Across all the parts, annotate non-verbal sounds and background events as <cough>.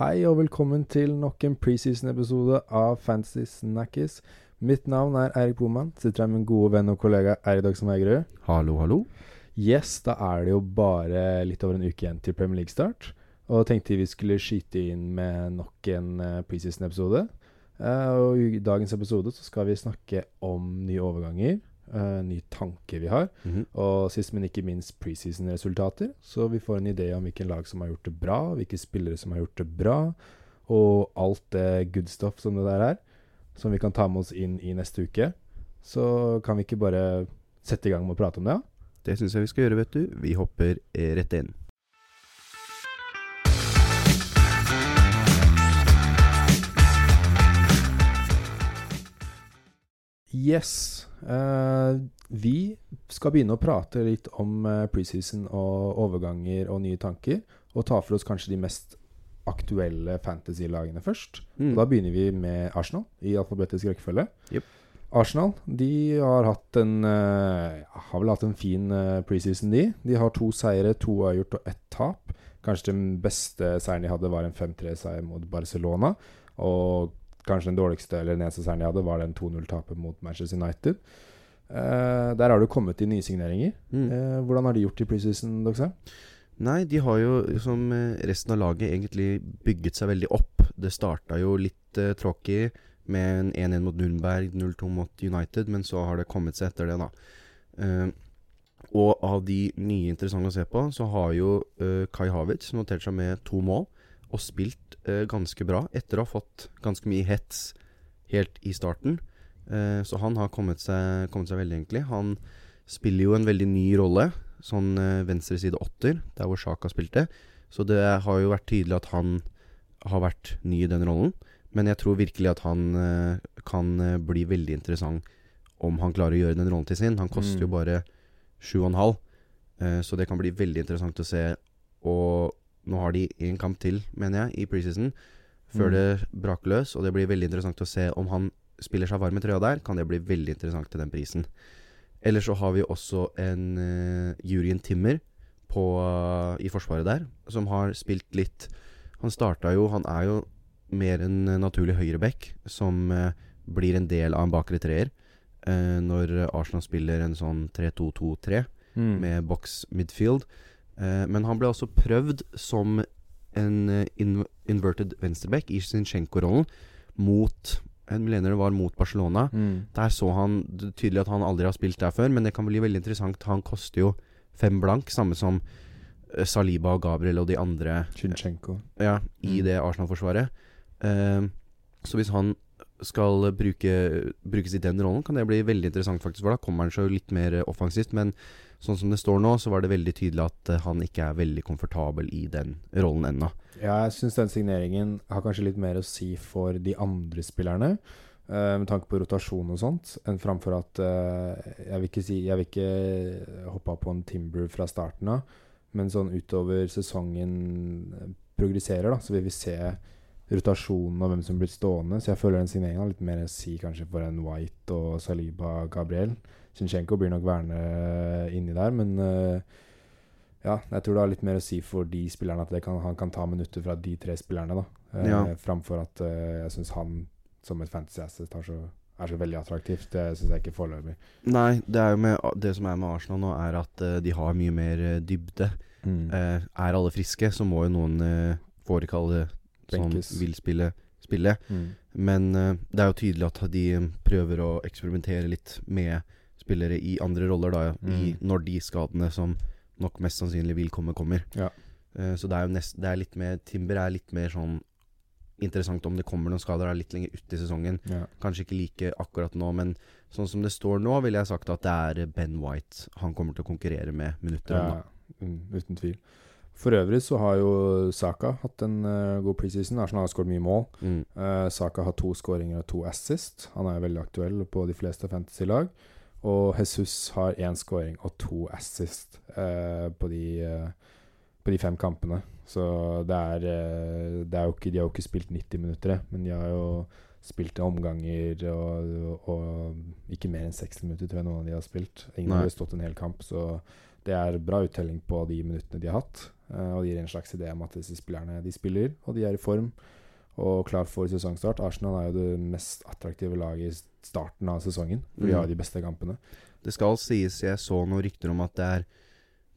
Hei og velkommen til nok en preseason-episode av Fantasy Snackies. Mitt navn er Eirik Boman. Sitter her med min gode venn og kollega Eirik Dagsen Eigerød. Hallo, hallo. Yes, da er det jo bare litt over en uke igjen til Premier League-start. Og tenkte vi skulle skyte inn med nok en uh, preseason-episode. Uh, og I dagens episode så skal vi snakke om nye overganger, uh, ny tanke vi har, Mm -hmm. og sist, men ikke minst preseason-resultater. Så vi får en idé om hvilken lag som har gjort det bra, hvilke spillere som har gjort det bra, og alt det good stuff som det der er, som vi kan ta med oss inn i neste uke. Så kan vi ikke bare sette i gang med å prate om det? Ja? Det syns jeg vi skal gjøre, vet du. Vi hopper rett inn. Yes. Uh, vi skal begynne å prate litt om eh, preseason og overganger og nye tanker. Og ta for oss kanskje de mest aktuelle fantasy-lagene først. Mm. Da begynner vi med Arsenal i alfabetisk rekkefølge. Yep. Arsenal de har hatt en uh, Har vel hatt en fin preseason, de. De har to seire, to avgjort og ett tap. Kanskje den beste seieren de hadde, var en 5-3-seier mot Barcelona. Og kanskje den dårligste eller den eneste seieren de hadde, var den 2-0-tapet mot Manchester United. Uh, der har det kommet inn nye signeringer. Mm. Uh, hvordan har de gjort i preseason, Doxa? Nei, de har jo som eh, resten av laget egentlig bygget seg veldig opp. Det starta jo litt uh, tråkig med en 1-1 mot Nürnberg, 0-2 mot United, men så har det kommet seg etter det, da. Uh, og av de nye interessante å se på, så har jo Kai Havertz notert seg med to mål. Og spilt eh, ganske bra etter å ha fått ganske mye hets helt i starten. Eh, så han har kommet seg, kommet seg veldig, egentlig. Han spiller jo en veldig ny rolle, sånn eh, venstreside åtter, der hvor Sjaka spilte. Så det har jo vært tydelig at han har vært ny i den rollen. Men jeg tror virkelig at han eh, kan eh, bli veldig interessant om han klarer å gjøre den rollen til sin. Han koster Mm. jo bare 7,5, eh, så det kan bli veldig interessant å se. Og nå har de én kamp til, mener jeg, i preseason, før Mm. det braker løs. Og det blir veldig interessant å se om han spiller seg varm i trøya der. Kan det bli veldig interessant til den prisen. Ellers så har vi også en uh, Jurien Timmer på, i forsvaret der, som har spilt litt Han starta jo Han er jo mer en naturlig høyreback, som uh, blir en del av en bakre treer. Uh, når Arsenal spiller en sånn 3-2-2-3 Mm. med box midfield. Eh, men han ble altså prøvd som en eh, in inverted venstreback i Zinchenko-rollen mot Jeg mener det var mot Barcelona. Mm. Der så han tydelig at han aldri har spilt der før, men det kan bli veldig interessant. Han koster jo fem blank, samme som eh, Saliba og Gabriel og de andre Chinchenko. ja, i Mm. det Arsenal-forsvaret. Uh, så hvis han skal bruke, brukes i den rollen, kan det bli veldig interessant, faktisk. For da kommer han seg jo litt mer offensivt. Men sånn som det står nå, så var det veldig tydelig at eh, han ikke er veldig komfortabel i den rollen ennå. Ja, jeg syns den signeringen har kanskje litt mer å si for de andre spillerne. eh, med tanke på rotasjon og sånt, enn framfor at uh, Jeg vil ikke si Jeg vil ikke hoppe på en Timber fra starten av, men sånn utover sesongen progresserer, da, så vil vi se rotasjonen og hvem som blir stående. Så jeg føler den signeringen har litt mer å si kanskje for en White og Saliba Gabriel. Zinchenko blir nok værende inni der, men uh, ja, jeg tror det har litt mer å si for de spillerne at det kan, han kan ta minutter fra de tre spillerne, da. Eh, Ja. Framfor at uh, jeg syns han som et fantasy asset er så, er så veldig attraktivt. Det syns jeg ikke foreløpig. Nei, det, er jo med, det som er med Arsenal nå, er at eh, de har mye mer eh, dybde. Mm. Eh, er alle friske, så må jo noen uh, forekalde som vil spille, spille. Mm. Men uh, det er jo tydelig at de prøver å eksperimentere litt med spillere i andre roller, da, i, Mm. når de skadene som nok mest sannsynlig vil komme, kommer. Ja. Uh, så det er jo nest, det er litt mer Timber er litt mer sånn interessant om det kommer noen skader er litt lenger ute i sesongen. Ja. Kanskje ikke like akkurat nå, men sånn som det står nå, ville jeg sagt at det er Ben White han kommer til å konkurrere med minutter om. Ja, mm, uten tvil. For øvrig så har jo Saka hatt en uh, god preseason. Arsenal har skåret mye mål. Mm. Uh, Saka har to skåringer og to assist. Han er jo veldig aktuell på de fleste fantasy-lag. Og Jesus har én skåring og to assist uh, på, de, på de fem kampene. Så det er, det er jo ikke, De har jo ikke spilt 90 minutter, men de har jo spilt omganger og, og ikke mer enn 60 minutter, tror jeg noen av de har spilt. Ingen Nei. har stått en hel kamp, så Det er bra uttelling på de minuttene de har hatt, og det gir en slags idé om at disse spillerne de spiller, og de er i form og klar for sesongstart. Arsenal er jo det mest attraktive laget i starten av sesongen, for de Mm. har de beste kampene. Det skal sies, jeg så noen rykter om at det er,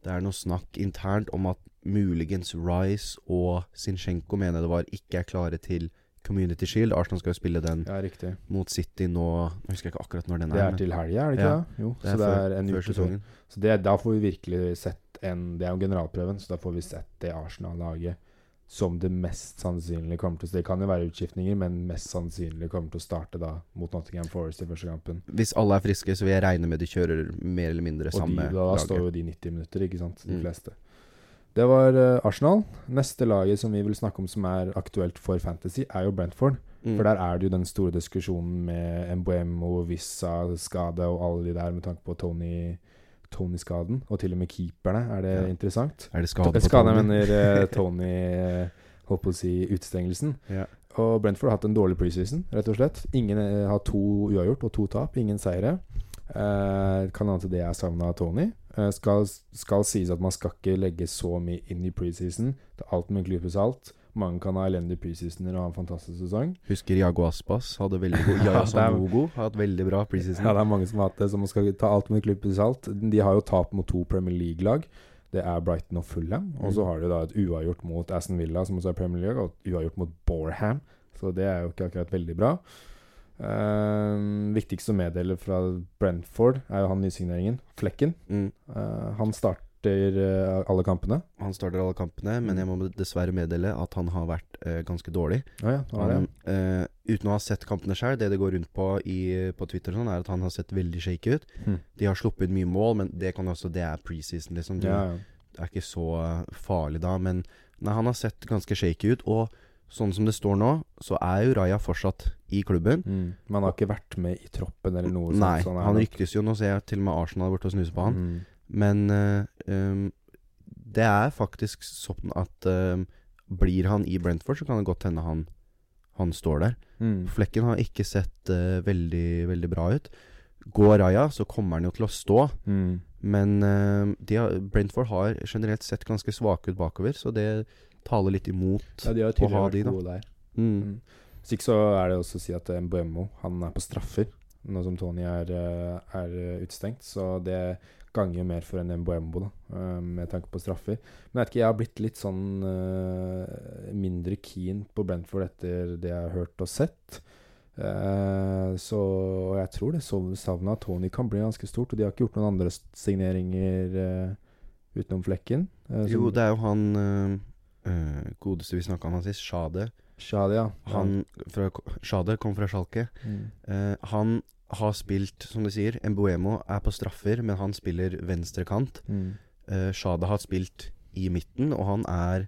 det er noe snakk internt om at muligens Rice og Zinchenko mener det var ikke er klare til Community Shield. Arsenal skal jo spille den Ja, mot City nå Jeg husker ikke akkurat når den er. Det er. til helga, er det ikke Ja, det? Jo, det så det er en uke sesongen. Så det, da får vi virkelig sett en Det er jo generalprøven, så da får vi sett det Arsenal-laget som det mest sannsynlig kommer til å Det kan jo være utskiftninger, men mest sannsynlig kommer til å starte da mot Nottingham Forest i første kampen. Hvis alle er friske, så vil jeg regne med de kjører mer eller mindre Og de, samme da laget. står jo de 90 minutter, ikke sant? De Mm. fleste. Det var eh, Arsenal. Neste laget som vi vil snakke om som er aktuelt for Fantasy, er jo Brentford. Mm. For der er det jo den store diskusjonen med Mbuemo, Vissa, skade og alle de der med tanke på Tony Tony-skaden. Og til og med keeperne. Er det Ja. interessant? Er det skade på Skade, jeg Tony? mener eh, <laughs> Tony eh, Holdt på å si utestengelsen. Ja. Og Brentford har hatt en dårlig preseason, rett og slett. Ingen eh, har to uavgjort og to tap. Ingen seire. Eh, kan hende det er savna av Tony. Eh, skal, skal sies at man skal ikke legge så mye inn i preseason. Det er alt med en klype salt. Mange kan ha elendige preseasoner og ha en fantastisk sesong. Husker Jago Aspas hadde veldig god <laughs> Ja, Sanogo har hatt veldig bra preseason. Ja, det er mange som har hatt det, så man skal ta alt med en klype salt. De har jo tap mot to Premier League-lag. Det er Brighton og Fulham. Og så Mm. har de da et uavgjort mot Aston Villa, som også er Premier League, og et uavgjort mot Borham. Så det er jo ikke akkurat veldig bra. Uh, viktigste å meddele fra Brentford er jo han nysigneringen, Flekken. Mm. Uh, han starter eh, alle kampene. Han starter alle kampene, men jeg må dessverre meddele at han har vært uh, ganske dårlig. Å ja, det var det. Han, uh, uten å ha sett kampene sjøl, det det går rundt på i, på Twitter, sånn, er at han har sett veldig shaky ut. Hmm. De har sluppet mye mål, men det kan også Det er preseason, liksom. Det Ja, ja. er ikke så farlig da. Men nei, han har sett ganske shaky ut. Og sånn som det står nå, så er jo Raja fortsatt i klubben. Mm. Men han har ikke vært med i troppen eller noe Nei, sånn, så han ryktes jo. Nå ser jeg til og med Arsenal borte og snuser på han. Mm. Men um, det er faktisk sånn at um, blir han i Brentford, så kan det godt hende han, han står der. Mm. Flekken har ikke sett uh, veldig, veldig bra ut. Går Raja, så kommer han jo til å stå. Mm. Men uh, de har, Brentford har generelt sett ganske svake ut bakover, så det taler litt imot. Ja, de har å ha de, da. der. Mm. Mm. Hvis ikke så er det også å si at eh, Mbuemo han er på straffer, nå som Tony er, eh, er utestengt. Så det ganger mer for en Mbuemo, da, eh, med tanke på straffer. Men jeg vet ikke, jeg har blitt litt sånn uh, mindre keen på Brentford etter det jeg har hørt og sett. Uh, så og jeg tror det savnet av Tony kan bli ganske stort. Og de har ikke gjort noen andre signeringer uh, utenom flekken. Jo, det er jo han godeste vi snakka om han sist, Shade. Shadia. Han fra, Shade kom fra Schalke. Mm. Han har spilt, som du sier, Mbuemo er på straffer, men han spiller venstre kant. Mm. Uh, Shada har spilt i midten, og han er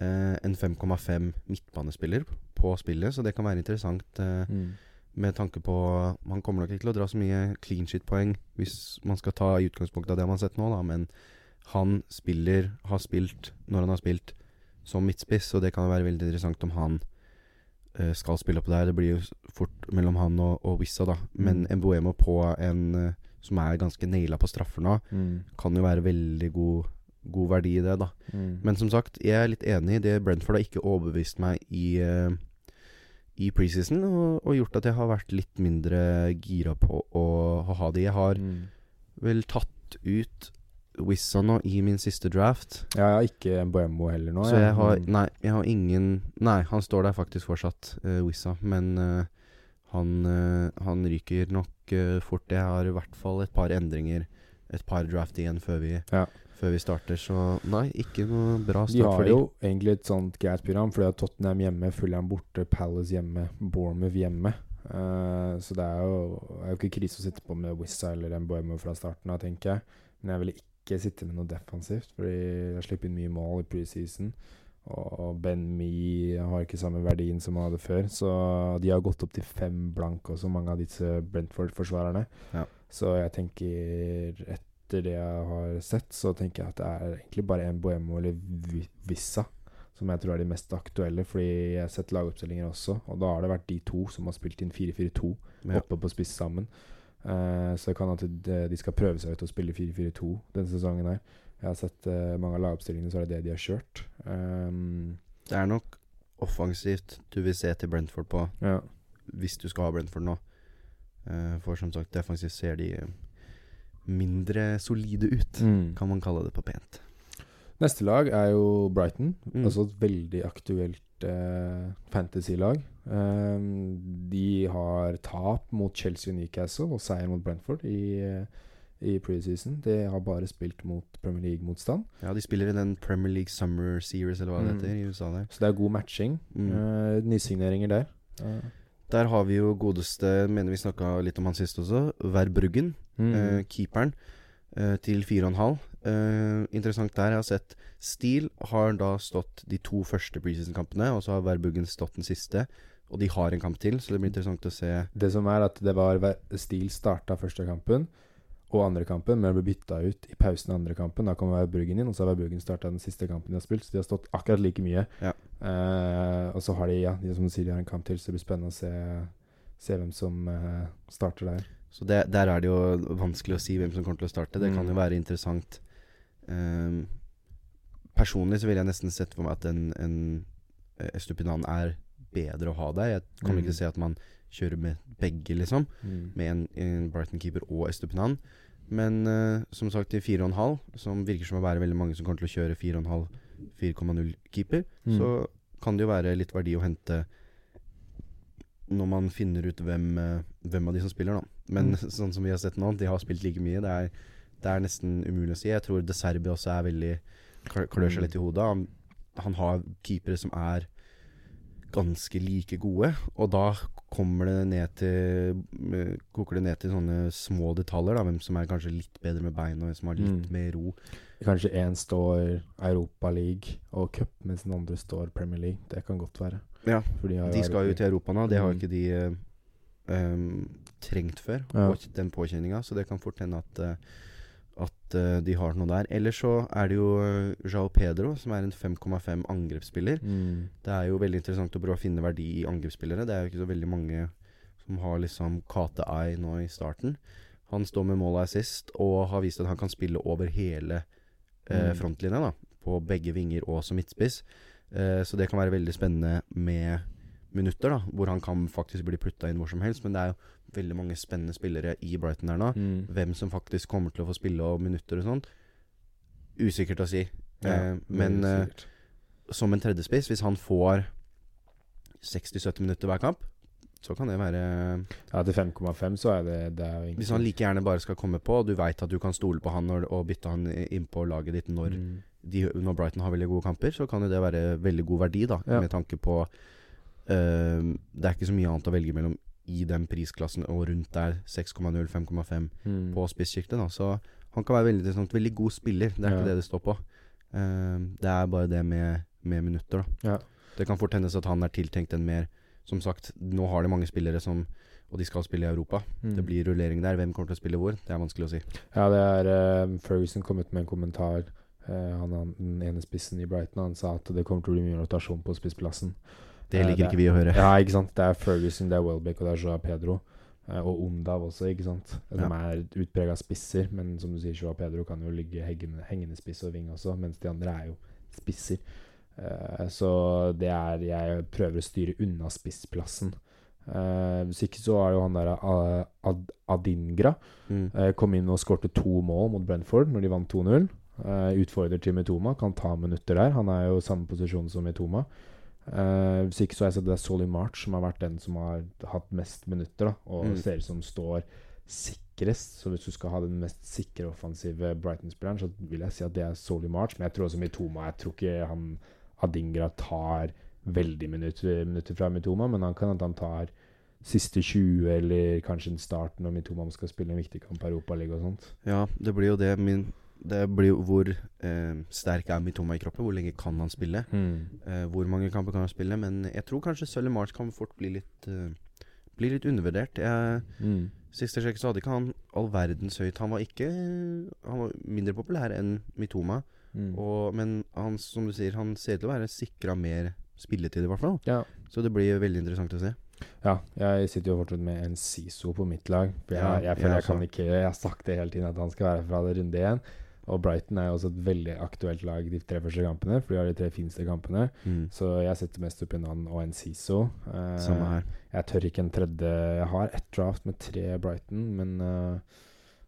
uh, en 5,5 midtbanespiller på spillet, så det kan være interessant Uh, Mm. med tanke på Man kommer nok ikke til å dra så mye clean shit-poeng hvis man skal ta i utgangspunktet av det man har sett nå, da, men han spiller, har spilt når han har spilt som midtspiss, og det kan være veldig interessant om han skal spille opp der. Det blir jo fort mellom han og, og Wissa, da. Men Mm. Mbuemo på en eh, som er ganske naila på straffer nå, Mm. kan jo være veldig god, god verdi i det, da. Mm. Men som sagt, jeg er litt enig. i Det Brentford har ikke overbevist meg i, eh, i preseason, og, og gjort at jeg har vært litt mindre gira på å, å ha de. Jeg har Mm. vel tatt ut Wissa nå i min siste draft. Ja, jeg har ikke Boemo heller nå. så jeg har Mm. Nei, jeg har ingen Nei, han står der faktisk fortsatt, uh, Wissa. Men uh, han, uh, han ryker nok uh, fort. Jeg har i hvert fall et par endringer, et par draft igjen før vi, Ja. før vi starter. Så nei, ikke noe bra De start for har de. jo egentlig et sånt greit program, for de har Tottenham hjemme, Fulham borte, Palace hjemme, Bournemouth hjemme. Uh, så det er jo, er jo ikke krise å sitte på med Wissa eller Mbuemo fra starten av, tenker jeg. Men jeg ville ikke sitte med noe defensivt, fordi jeg slipper inn mye mål i preseason. Og Ben Me har ikke samme verdien som han hadde før, så de har gått opp til fem blank også, mange av disse Brentford-forsvarerne. Ja. Så jeg tenker, etter det jeg har sett, så tenker jeg at det er egentlig bare Mbuemo eller Vissa som jeg tror er de mest aktuelle, fordi jeg har sett lagoppstillinger også, og da har det vært de to som har spilt inn 4-4-2 Ja. oppe på spiss sammen. Eh, så det kan at de, de skal prøve seg ut og spille 4-4-2 denne sesongen her. Jeg har sett uh, mange av lagoppstillingene, så er det det de har kjørt. Um, Det er nok offensivt du vil se til Brentford på, ja. hvis du skal ha Brentford nå. Uh, for som sagt, defensivt ser de eh, mindre solide ut, Mm. kan man kalle det på pent. Neste lag er jo Brighton. Mm. Altså et veldig aktuelt eh, fantasy-lag. Um, de har tap mot Chelsea og Newcastle og seier mot Brentford i, eh, i preseason. De har bare spilt mot Premier League-motstand. Ja, de spiller i den Premier League Summer Series, eller hva det Mm. heter, i USA der. Så det er god matching. Mm. Eh, nysigneringer der. Eh, Der har vi jo godeste Mener vi snakka litt om han sist også. Verbruggen. mm. eh, keeperen. Eh, til 4,5. Uh, interessant der. Jeg har sett Steele har da stått de to første preseason-kampene, og så har Verbuggen stått den siste. Og de har en kamp til, så det blir interessant å se. Det som er at det var Steele starta første kampen og andre kampen, men ble bytta ut i pausen av andre kampen. Da kom Verbuggen inn, og så har Verbuggen starta den siste kampen de har spilt. Så de har stått akkurat like mye. Ja. Uh, og så har de, ja, de, som du sier, de har en kamp til, så det blir spennende å se, se hvem som uh, starter der. Så det, der er det jo vanskelig å si hvem som kommer til å starte. Det kan Mm. jo være interessant. Um, personlig så ville jeg nesten sett for meg at en, en eh, Estupinan er bedre å ha der. Jeg kommer Mm. ikke til å se at man kjører med begge, liksom. med en, en Brighton-keeper og Estupinan. Men uh, som sagt, i 4,5, som virker som å være veldig mange som kommer til å kjøre 4,5, 4,0-keeper, Mm. så kan det jo være litt verdi å hente når man finner ut hvem, eh, hvem av de som spiller, da. Men Mm. sånn som vi har sett nå, de har spilt like mye. Det er, det er nesten umulig å si. Jeg tror De Serbi også er veldig klør seg Mm. litt i hodet. Han, han har keepere som er ganske like gode, og da kommer det ned til eh, Koker det ned til sånne små detaljer, da. Hvem som er kanskje litt bedre med bein, og hvem som har litt Mm. mer ro. Kanskje én står Europa League og cup, mens den andre står Premier League. Det kan godt være. Ja, For de, har De skal jo til Europa nå. Det har jo Mm. ikke de um, trengt før, Ja. den påkjenninga. Så det kan fort hende at, eh, at eh, de har noe der. Ellers så er det jo Jao Pedro, som er en 5,5 angrepsspiller. Mm. Det er jo veldig interessant å prøve å finne verdi i angrepsspillere. Det er jo ikke så veldig mange som har liksom Kate Eye nå i starten. Han står med mål og assist, og har vist at han kan spille over hele eh, Mm. frontlinja. da På begge vinger og som midtspiss. Eh, så det kan være veldig spennende med minutter, da hvor han kan faktisk bli putta inn hvor som helst. Men det er jo veldig mange spennende spillere i Brighton her nå. Mm. Hvem som faktisk kommer til å få spille og minutter og sånt, usikkert å si. Ja, eh, men eh, som en tredjespiss, hvis han får 60-70 minutter hver kamp, så kan det være ja, til 5,5 så er det, det er Hvis han like gjerne bare skal komme på, og du veit at du kan stole på han og, og bytte han inn på laget ditt når, mm. De, når Brighton har veldig gode kamper, så kan jo det være veldig god verdi, da, Ja. med tanke på eh, Det er ikke så mye annet å velge mellom i den prisklassen og rundt der 6,0, 5,5 Mm. på spisskiktet. da Så han kan være veldig interessant. Veldig god spiller, det er Ja. ikke det det står på. Eh, det er bare det med, med minutter, da. Ja. Det kan fort hendes at han er tiltenkt en mer Som sagt, nå har de mange spillere som Og de skal spille i Europa. Mm. Det blir rullering der. Hvem kommer til å spille hvor? Det er vanskelig å si. Ja, det er uh, Ferguson kom ut med en kommentar. Eh, han, han, den ene spissen i Brighton Han sa at det kommer til å bli mye rotasjon på spissplassen. Det Eh, liker det- ikke vi å høre. Ja, ikke sant. Det er Ferguson, det er Welbeck og det er Joao Pedro. Eh, og Ondav også, ikke sant. De Ja. er utprega spisser, men som du sier, Joao Pedro kan jo ligge hengende, hengende spiss og ving også, mens de andre er jo spisser. Eh, så det er Jeg prøver å styre unna spissplassen. Uh, hvis ikke så er jo han der Ad Adingra. Mm. Uh, kom inn og skårte to mål mot Brentford når de vant 2-0. Eh, utfordrer til Mitoma, kan ta minutter der. Han er jo i samme posisjon som Mitoma. Uh, hvis ikke så har jeg sett det er Solly March som har vært den som har hatt mest minutter, da, og Mm. ser ut som står sikrest. Så hvis du skal ha den mest sikre offensive Brighton-spilleren, så vil jeg si at det er Solly March. Men jeg tror også Mitoma Jeg tror ikke han Adingra tar veldig minutter, minutter fra Mitoma, men han kan at han tar siste 20, eller kanskje en start når Mitoma skal spille en viktig kamp i Europaligaen og sånt. Ja, det blir jo det. Min, det blir hvor eh, sterk er Mitoma i kroppen. Hvor lenge kan han spille? Eh, hvor mange kamper kan han spille? Men jeg tror kanskje Sully March kan fort bli litt eh, Bli litt undervurdert. Jeg, Mm. Siste sjekk så hadde ikke han all verdens høyt. Han var ikke Han var mindre populær enn Mitoma. Mm. Og, men han, som du sier, han ser ut til å være sikra mer spilletid, i hvert fall. Ja. Så det blir veldig interessant å se. Ja, jeg sitter jo fortsatt med en Siso på mitt lag. For jeg, jeg, føler jeg jeg kan ikke Jeg har sagt det hele tiden at han skal være fra runde én. Og Brighton er jo også et veldig aktuelt lag de tre første kampene, for de har de tre fineste kampene. Mm. Så jeg setter mest opp en annen og en Siso. Eh, Samme her. Jeg tør ikke en tredje Jeg har ett draft med tre Brighton, men eh,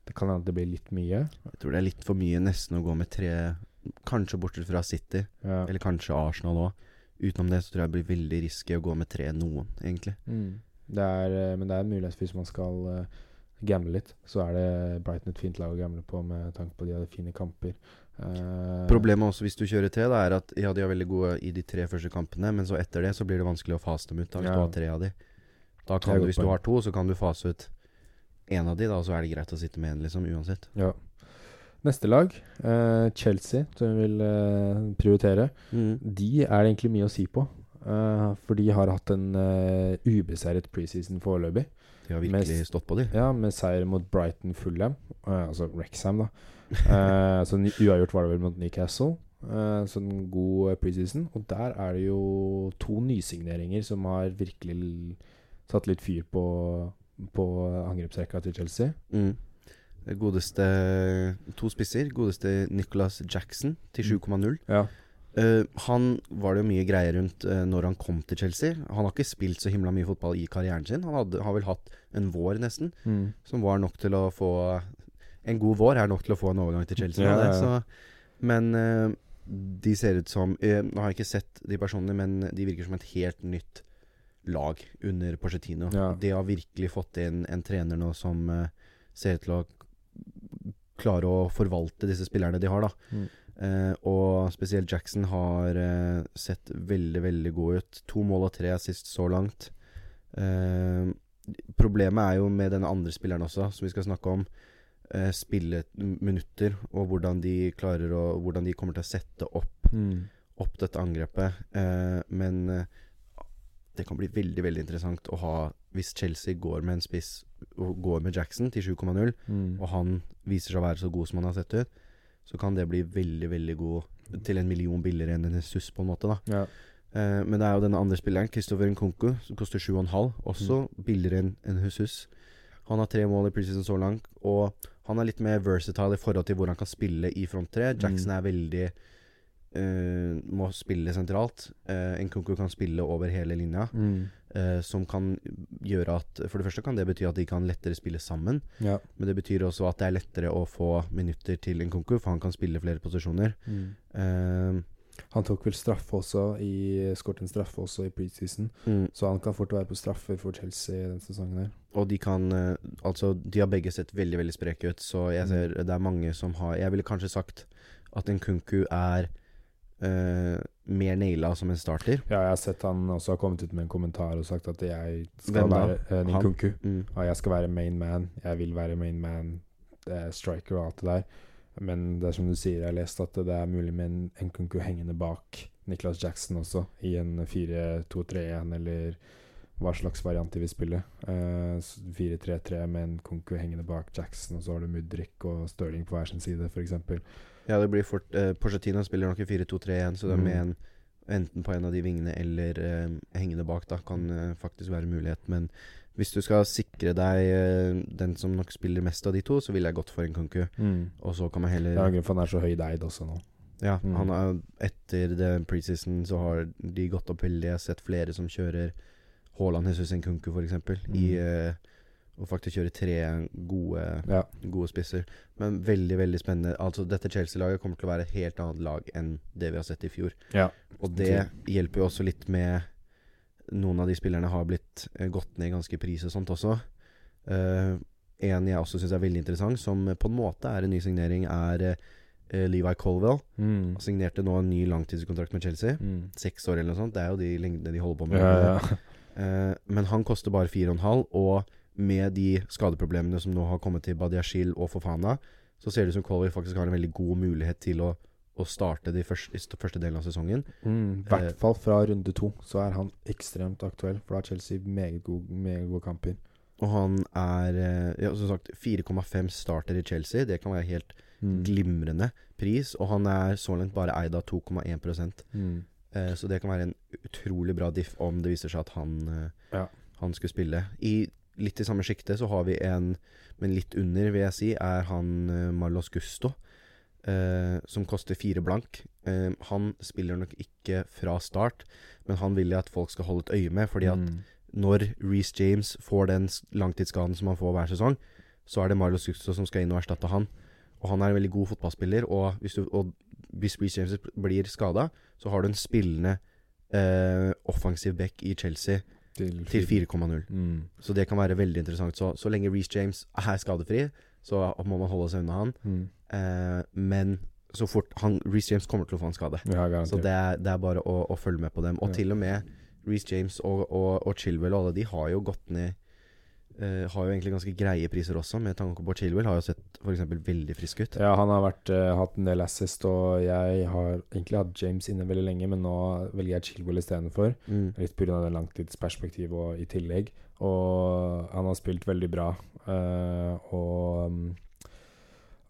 det kan hende det blir litt mye. Jeg tror det er litt for mye nesten å gå med tre Kanskje bortsett fra City, Ja. eller kanskje Arsenal òg. Utenom det så tror jeg det blir veldig risky å gå med tre noen, egentlig. Mm. Det er, eh, men det er en mulighet hvis man skal uh, gamble litt. Så er det Brighton et fint lag å gamble på med tanke på de hadde fine kamper. Uh, Problemet også hvis du kjører tre, da, er at ja, de er veldig gode i de tre første kampene, men så etter det så blir det vanskelig å fase dem ut. Da, hvis Ja. du har tre av de. Da kan du, hvis du har to, så kan du fase ut én av de, da, og så er det greit å sitte med en, liksom, uansett. Ja. Neste lag, uh, Chelsea, som vi vil uh, prioritere. De er det egentlig mye å si på. for de har hatt en ubeseiret preseason foreløpig. De har virkelig med, stått på, de. Ja, med seier mot Brighton Fulham. uh, altså Rexham, da. Uh, så uavgjort var det vel mot Newcastle. Uh, så en god eh, preseason. Og der er det jo to nysigneringer som har virkelig satt litt fyr på, på angrepsrekka til Chelsea. Mm. Godeste To spisser. Godeste Nicholas Jackson til Mm. 7,0. Ja. Eh, han var det jo mye greier rundt uh, når han kom til Chelsea. Han har ikke spilt så himla mye fotball i karrieren sin. Han hadde, har vel hatt en vår, nesten, Mm. som var nok til å få En god vår er nok til å få en overgang til Chelsea. Ja, det, ja, ja. Så, men uh, de ser ut som Nå har jeg ikke sett de personene, men de virker som et helt nytt lag under Porcetino. De har virkelig fått inn en trener nå som ser ut til å klare å forvalte disse spillerne de har, da. Mm. Eh, og spesielt Jackson har eh, sett veldig, veldig god ut. To mål og tre assist så langt. Eh, problemet er jo med denne andre spilleren også, som vi skal snakke om. Eh, spilleminutter, og hvordan de klarer å Hvordan de kommer til å sette opp, Mm. opp dette angrepet. Eh, men eh, det kan bli veldig, veldig interessant å ha Hvis Chelsea går med en spiss og går med Jackson til 7,0, Mm. og han viser seg å være så god som han har sett ut, så kan det bli veldig, veldig god til en million billigere enn en Jesus, på en måte. da Ja. Eh, Men det er jo denne andre spilleren, Christopher Nkunku, som koster 7,5. Også Mm. billigere enn en Jesus. Han har tre mål i preseason så langt, og han er litt mer versatile i forhold til hvor han kan spille i front tre. Jackson Mm. er veldig eh, Må spille sentralt. Uh, Nkunku kan spille over hele linja, Mm. Eh, som kan gjøre at For det første kan det bety at de kan lettere spille sammen. ja. Men det betyr også at det er lettere å få minutter til en Nkunku, for han kan spille flere posisjoner. Mm. Eh, Han tok vel straffe også i skåret en straffe også i preseason, mm, så han kan fort være på straffer for Chelsea denne sesongen her. og de kan eh, Altså, de har begge sett veldig, veldig spreke ut, så jeg Mm. ser det er mange som har Jeg ville kanskje sagt at en Kunku er eh, mer naila som en starter. Ja, jeg har sett han også har kommet ut med en kommentar og sagt at jeg skal være uh, Ninkunku. Mm. Ja, jeg skal være main man. Jeg vil være main man, uh, striker og alt det der. Men det er som du sier, jeg har lest at det er mulig med en Nkunku hengende bak Niklas Jackson også, i en 4-2-3-1 eller hva slags variant de vil spille. Uh, 4-3-3 med en konku hengende bak Jackson, og så har du Mudrik og Stirling på hver sin side, f.eks. Ja, det blir fort uh, Porcetino spiller nok i 4-2-3-1, så det er Mm. med en enten på en av de vingene eller uh, hengende bak, da kan uh, faktisk være mulighet. Men hvis du skal sikre deg eh, den som nok spiller mest av de to, så ville jeg gått for en konku. Mm. Og så kan man heller er grunn for han er så høyt eid også nå. Ja, Mm. han er, etter preseason så har de gått opp veldig. Jeg har sett flere som kjører Haaland Jesus Nkunku f.eks. Mm. I Mm. eh, å faktisk kjøre tre gode, Ja. gode spisser. Men veldig, veldig spennende. Altså Dette Chelsea-laget kommer til å være et helt annet lag enn det vi har sett i fjor. ja. Og det hjelper jo også litt med Noen av de spillerne har blitt uh, gått ned i ganske pris og sånt også. Uh, en jeg også syns er veldig interessant, som på en måte er en ny signering, er uh, Levi Colwell. Mm. Signerte nå en ny langtidskontrakt med Chelsea. Mm. Seks år eller noe sånt. Det er jo de lengdene de holder på med. Ja, ja. Eh, men han koster bare 4,5, og med de skadeproblemene som nå har kommet til Badiashil og Fofana, så ser det ut som Colway faktisk har en veldig god mulighet til å, å starte de første, første delen av sesongen. Mm, I Eh, hvert fall fra runde to så er han ekstremt aktuell, for da har Chelsea meget gode, meget gode kamper. Og han er eh, ja, som sagt 4,5 starter i Chelsea. Det kan være helt Mm. glimrende pris. Og han er så langt bare eid av 2,1 Mm. Eh, Så det kan være en utrolig bra diff om det viser seg at han eh, Ja. han skulle spille. I litt i samme sjikte så har vi en, men litt under, vil jeg si, er han eh, Marlos Gusto. eh, som koster fire blank. Han spiller nok ikke fra start, men han vil at folk skal holde et øye med. Fordi at Mm. når Reece James får den langtidsskaden som han får hver sesong, så er det Marlos Gusto som skal inn og erstatte han. Og han er en veldig god fotballspiller, og hvis, du, og hvis Reece James blir skada, så har du en spillende eh, offensiv back i Chelsea Til, til 4,0. Mm. Så det kan være veldig interessant. Så, så lenge Reece James er skadefri, så må man holde seg unna han. Mm. Eh, men så fort han Reece James kommer til å få en skade. Ja. Så det er, det er bare å, å følge med på dem. Og Ja. til og med Reece James og, og, og Chilwell og alle de har jo gått ned eh, Har jo egentlig ganske greie priser også, med tanke på Chilwell. Har jo sett f.eks. veldig frisk ut. Ja, han har vært, uh, hatt en del assist, og jeg har egentlig hatt James inne veldig lenge, men nå velger jeg Chilwell istedenfor. Mm. Litt pga. det langtidsperspektivet og i tillegg. Og han har spilt veldig bra. Uh, og, um,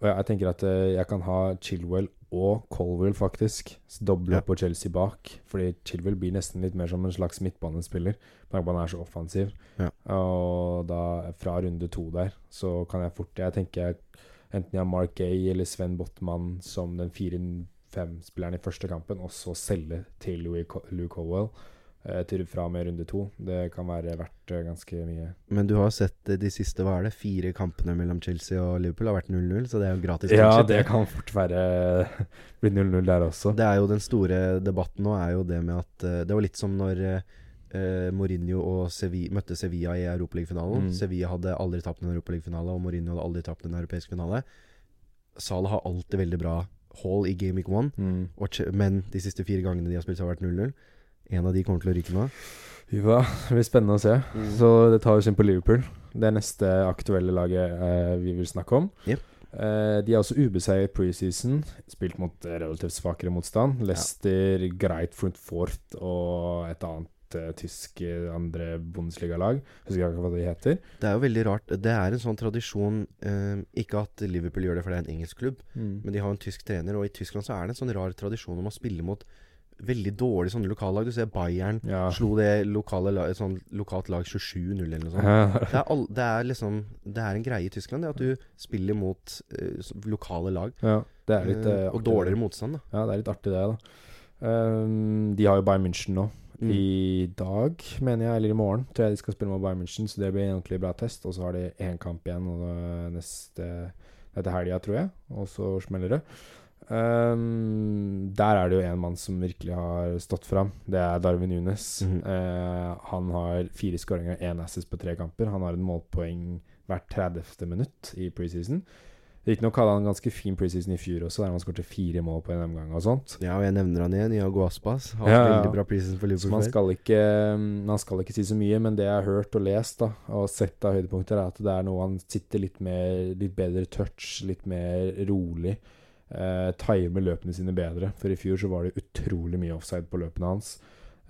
og jeg tenker at jeg kan ha Chilwell og Colwell, faktisk. Doble Ja. på Chelsea bak. Fordi Chilwell blir nesten litt mer som en slags midtbanespiller. Han er så offensiv. Ja. Og da, fra runde to der, så kan jeg fort Jeg tenker enten jeg har Mark Gay eller Sven Botman som den 4-5-spilleren i første kampen, og så selge til Louis Lou Colwell eh, til fra med runde to. Det kan være verdt eh, ganske mye. Men du har sett eh, de siste hva er det, fire kampene mellom Chelsea og Liverpool har vært 0-0, så det er jo gratis. Ja, det kan fort være <laughs> bli 0-0 der også. Det er jo den store debatten nå, er jo det med at Det var litt som når eh, Mourinho og Sevilla, møtte Sevilla i Europaligafinalen. Mm. Sevilla hadde aldri tapt en Europaligafinale, og Mourinho hadde aldri tapt en europeisk finale. Salah har alltid veldig bra hall i Game Week 1, Mm. men de siste fire gangene de har spilt, så har det vært 0-0. En av de kommer til å ryke nå. Ja, det blir spennende å se. Mm. Så det tar oss inn på Liverpool. Det neste aktuelle laget eh, vi vil snakke om. Yep. Uh, de er også ubeseiret preseason. Spilt mot relativt svakere motstand. Leicester, greit front fort og et annet eh, tysk eh, andre bondesligalag. Husker ikke hva de heter. Det er jo veldig rart. Det er en sånn tradisjon uh, Ikke at Liverpool gjør det, for det er en engelsk klubb, men de har en tysk trener, og i Tyskland så er det en sånn rar tradisjon om å spille mot veldig dårlige sånne lokallag. Du ser Bayern Ja. slo det lokale lag, sånn lokalt lag 27-0 eller noe sånt. Ja. Det er, all, det er liksom Det er en greie i Tyskland, det at du spiller mot uh, lokale lag. ja, det er litt eh, og dårligere motstand, da. Ja, det er litt artig, det, da. Um, de har jo Bayern München nå. Mm. I dag, mener jeg, eller i morgen, tror jeg de skal spille mot Bayern München. Så det blir en ordentlig bra test. Og så har de én kamp igjen og det neste etter helga, tror jeg. Og så smeller det. Um, der er det jo en mann som virkelig har stått fram. Det er Darwin Nunes. Mm. Uh, han har fire skåringer og én assist på tre kamper. Han har en målpoeng hvert 30. minutt i preseason. Riktignok hadde han en ganske fin preseason i fjor også, der han skåret fire mål på en omgang og sånt. Ja, og jeg nevner han igjen. Iago Aspas. Har Ja, veldig bra preseason for Så Liverpool man før. skal, ikke, man skal ikke si så mye, men det jeg har hørt og lest da, og sett av høydepunkter, er at det er noe han sitter litt mer Litt bedre touch, litt mer rolig. Eh, timer løpene sine bedre. For i fjor så var det utrolig mye offside på løpene hans.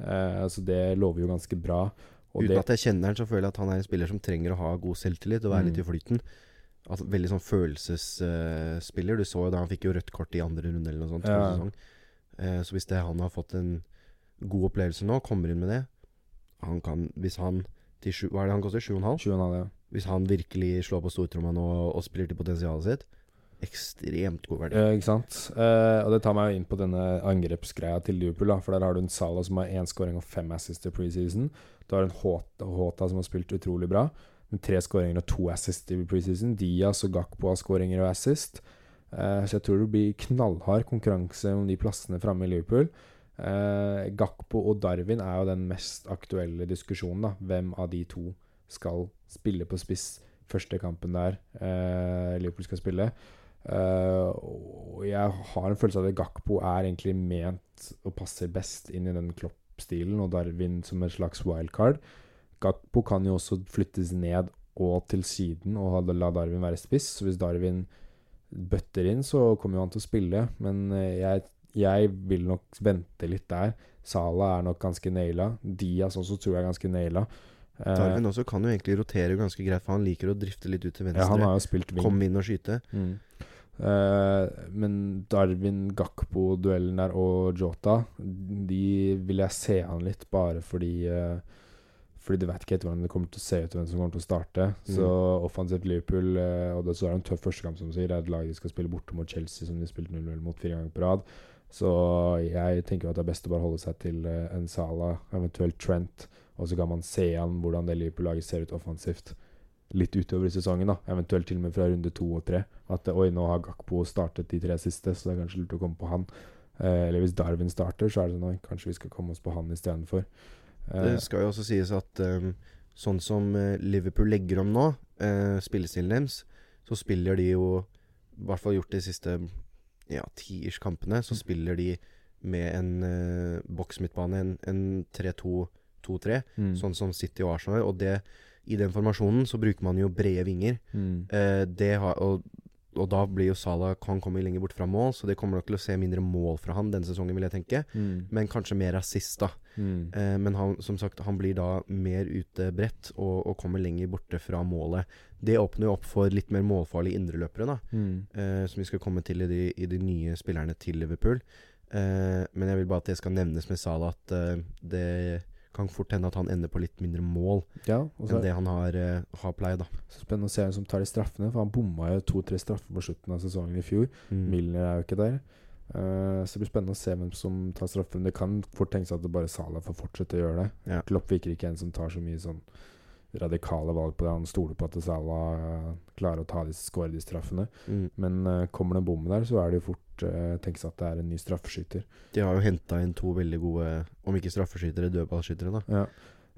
Eh, så det lover jo ganske bra. Og Uten det, at jeg kjenner han, så føler jeg at han er en spiller som trenger å ha god selvtillit og være Mm. litt i flyten. Altså, veldig sånn følelsesspiller. du så jo da han fikk jo rødt kort i andre runde eller noe sånt. Ja. Eh, så hvis det, han har fått en god opplevelse nå, kommer inn med det Han kan, Hvis han til sju, Hva er det han koster? 7,5? 7,5, ja. Hvis han virkelig slår på stortromma nå og, og spiller til potensialet sitt, ekstremt god verdi. Eh, ikke sant? Eh, og det tar meg jo inn på denne angrepsgreia til Liverpool. Da, for der har du en Salah som har én scoring og fem assists til preseason. Du har en Håta som har spilt utrolig bra, med tre skåringer og to assist i preseason. Diaz og Gakpo har skåringer og assist. Uh, så jeg tror det blir knallhard konkurranse om de plassene framme i Liverpool. Uh, Gakpo og Darwin er jo den mest aktuelle diskusjonen. da Hvem av de to skal spille på spiss første kampen der uh, Liverpool skal spille? Eh, og jeg har en følelse av at Gakpo er egentlig ment og passer best inn i den Klopp-stilen, og Darwin som en slags wildcard. Gakpo kan jo også flyttes ned og til siden og la Darwin være spiss. Så hvis Darwin bøtter inn, så kommer jo han til å spille. Men eh, jeg, jeg vil nok vente litt der. Sala er nok ganske naila. Diaz også tror jeg er ganske naila. Eh, Darwin også kan jo egentlig rotere ganske greit, for han liker å drifte litt ut til venstre. ja, han har jo spilt wing. Komme inn og skyte. Mm. Uh, men Darwin, Gakpo-duellen der og Jota, de vil jeg se an litt, bare fordi eh, Fordi du vet ikke helt hvordan det kommer til å se ut, hvem som kommer til å starte. Så offensivt Liverpool eh, Og det så er det en tøff førstekamp, som sier. Det er et lag de skal spille borte mot Chelsea, som de spilte 0-0 mot fire ganger på rad. Så jeg tenker at det er best å bare holde seg til eh, en Sala, eventuelt Trent. Og så kan man se an hvordan det Liverpool-laget ser ut offensivt litt utover i sesongen. da Eventuelt til og med fra runde to og tre. At oi, nå har Gakpo startet de tre siste, så det er kanskje lurt å komme på han. Eh, eller hvis Darwin starter, så er det sånn oi, kanskje vi skal komme oss på han istedenfor. Det Eh, skal jo også sies at um, sånn som eh, Liverpool legger om nå, uh, spillestilen deres, så spiller de jo I hvert fall gjort de siste ja, ti-ish kampene, så Mm. spiller de med en uh, boksmidtbane, en, en 3-2-2-3, mm, sånn som City og Arsenal. Og det, i den formasjonen så bruker man jo brede vinger. mm, Uh, det har, og, og da blir jo Salah Han kommer lenger bort fra mål, så det kommer nok til å se mindre mål fra han denne sesongen, vil jeg tenke. mm, Men kanskje mer assist, da. mm, Eh, men han, som sagt, han blir da mer ute bredt og, og kommer lenger borte fra målet. Det åpner jo opp for litt mer målfarlige indreløpere, da. mm. Eh, som vi skal komme til i de, i de nye spillerne til Liverpool. Eh, men jeg vil bare at det skal nevnes med Salah at eh, det kan fort hende at han ender på litt mindre mål Ja, enn det han har, uh, har pleid, da. så spennende å se hvem som tar de straffene, for han bomma jo to-tre straffer på slutten av sesongen i fjor. Mm. Milner er jo ikke der. Uh, så det blir spennende å se hvem som tar straffen. Det kan fort tenkes at det bare Salah får fortsette å gjøre det. Ja. Klopp virker ikke en som tar så mye sånn radikale valg på det. Han stoler på at Salah eh, klarer å ta de, skåre de straffene. Mm. Men uh, kommer det en bom der, så er det jo fort uh, tenkes at det er en ny straffeskytter. De har jo henta inn to veldig gode, om ikke straffeskytere, dødballskyttere, da. Ja.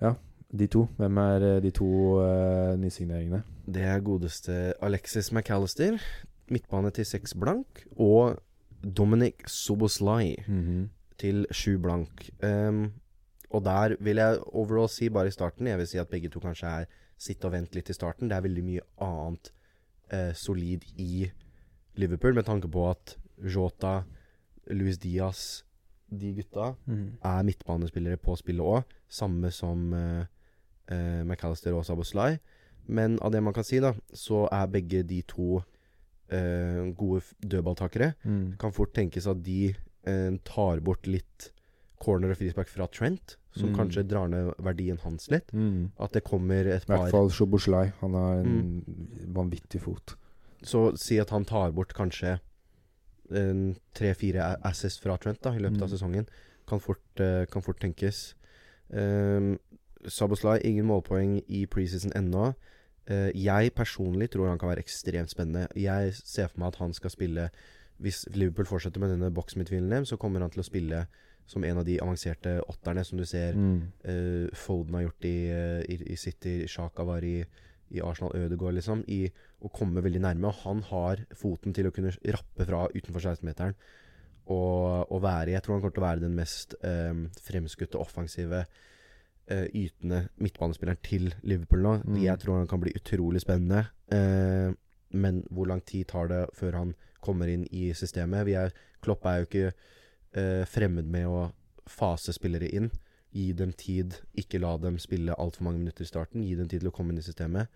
ja. De to. Hvem er eh, de to uh, nysigneringene? Det er godeste Alexis McAllister, midtbane til seks blank, og Dominic Soboslai til sju blank. Ehm, og der vil jeg overall si, bare i starten Jeg vil si at begge to kanskje er sitt og vent litt i starten. Det er veldig mye annet eh, solid i Liverpool, med tanke på at Jota, Luis Diaz, de gutta, er midtbanespillere på spillet òg. Samme som eh, eh, McAllister og Saboslai. Men av det man kan si, da, så er begge de to eh, gode dødballtakere. Mm. Det kan fort tenkes at de eh, tar bort litt corner og frispark fra Trent, som Mm. kanskje drar ned verdien hans litt. Mm. At det kommer et par I hvert fall Sjoboslai. Han har en Mm. vanvittig fot. Så si at han tar bort kanskje tre-fire a- assist fra Trent da i løpet av Mm. sesongen. Kan fort, eh, kan fort tenkes. Um, Saboslai, ingen målpoeng i preseason ennå. Uh, jeg personlig tror han kan være ekstremt spennende. Jeg ser for meg at han skal spille Hvis Liverpool fortsetter med denne boksmidtvilen, så kommer han til å spille som en av de avanserte åtterne som du ser Mm. uh, Foden har gjort i, eh, i, i City, Sjaka var i, i Arsenal Ødegaard, liksom. I å komme veldig nærme. Og han har foten til å kunne rappe fra utenfor 16-meteren. Og, og være Jeg tror han kommer til å være den mest um, fremskutte, offensive, uh, ytende midtbanespilleren til Liverpool nå. Mm. Jeg tror han kan bli utrolig spennende. Uh, men hvor lang tid tar det før han kommer inn i systemet? Vi er, Klopp er jo ikke eh, fremmed med å fase spillere inn. Gi dem tid, ikke la dem spille altfor mange minutter i starten. Gi dem tid til å komme inn i systemet.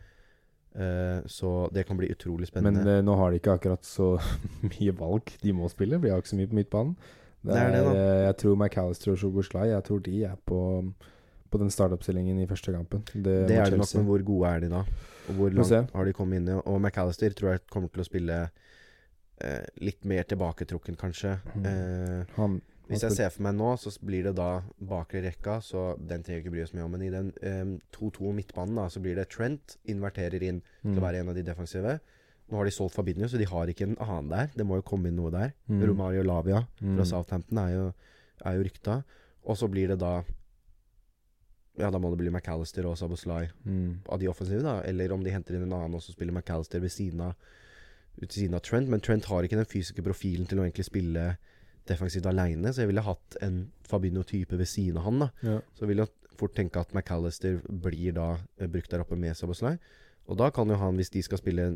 Eh, så det kan bli utrolig Men spennende. eh, nå har de ikke akkurat så <laughs> mye valg de må spille. Vi har ikke så mye på midtbanen. Det er det, da. det, Jeg tror McAllister og Shoboslai Jeg tror de er på, på den startoppstillingen i første kampen. Det, det er det nok, men hvor gode er de da? Og hvor langt har de kommet inn i? Og McAllister tror jeg kommer til å spille eh, litt mer tilbaketrukken, kanskje. Mm. Eh, Han, Hvis jeg ser for meg nå, så blir det da bakre rekka, så den trenger vi ikke bry oss mye om. Men i den eh, 2-2 midtbanen, da, så blir det Trent inverterer inn til mm, å være en av de defensive. Nå har de solgt Fabinho, så de har ikke en annen der. Det må jo komme inn noe der. mm, Romario Lavia mm, fra Southampton er jo, er jo rykta. Og så blir det da Ja, da må det bli McAllister og Saboslai mm, av de offensive, da. Eller om de henter inn en annen, og så spiller McAllister ved siden av ut siden av Trent. Men Trent har ikke den fysiske profilen til å egentlig spille defensivt aleine, så jeg ville hatt en Fabinho-type ved siden av han. da ja. Så vil jeg fort tenke at McAllister blir da eh, brukt der oppe med Saboslai. Og da kan jo han, hvis de skal spille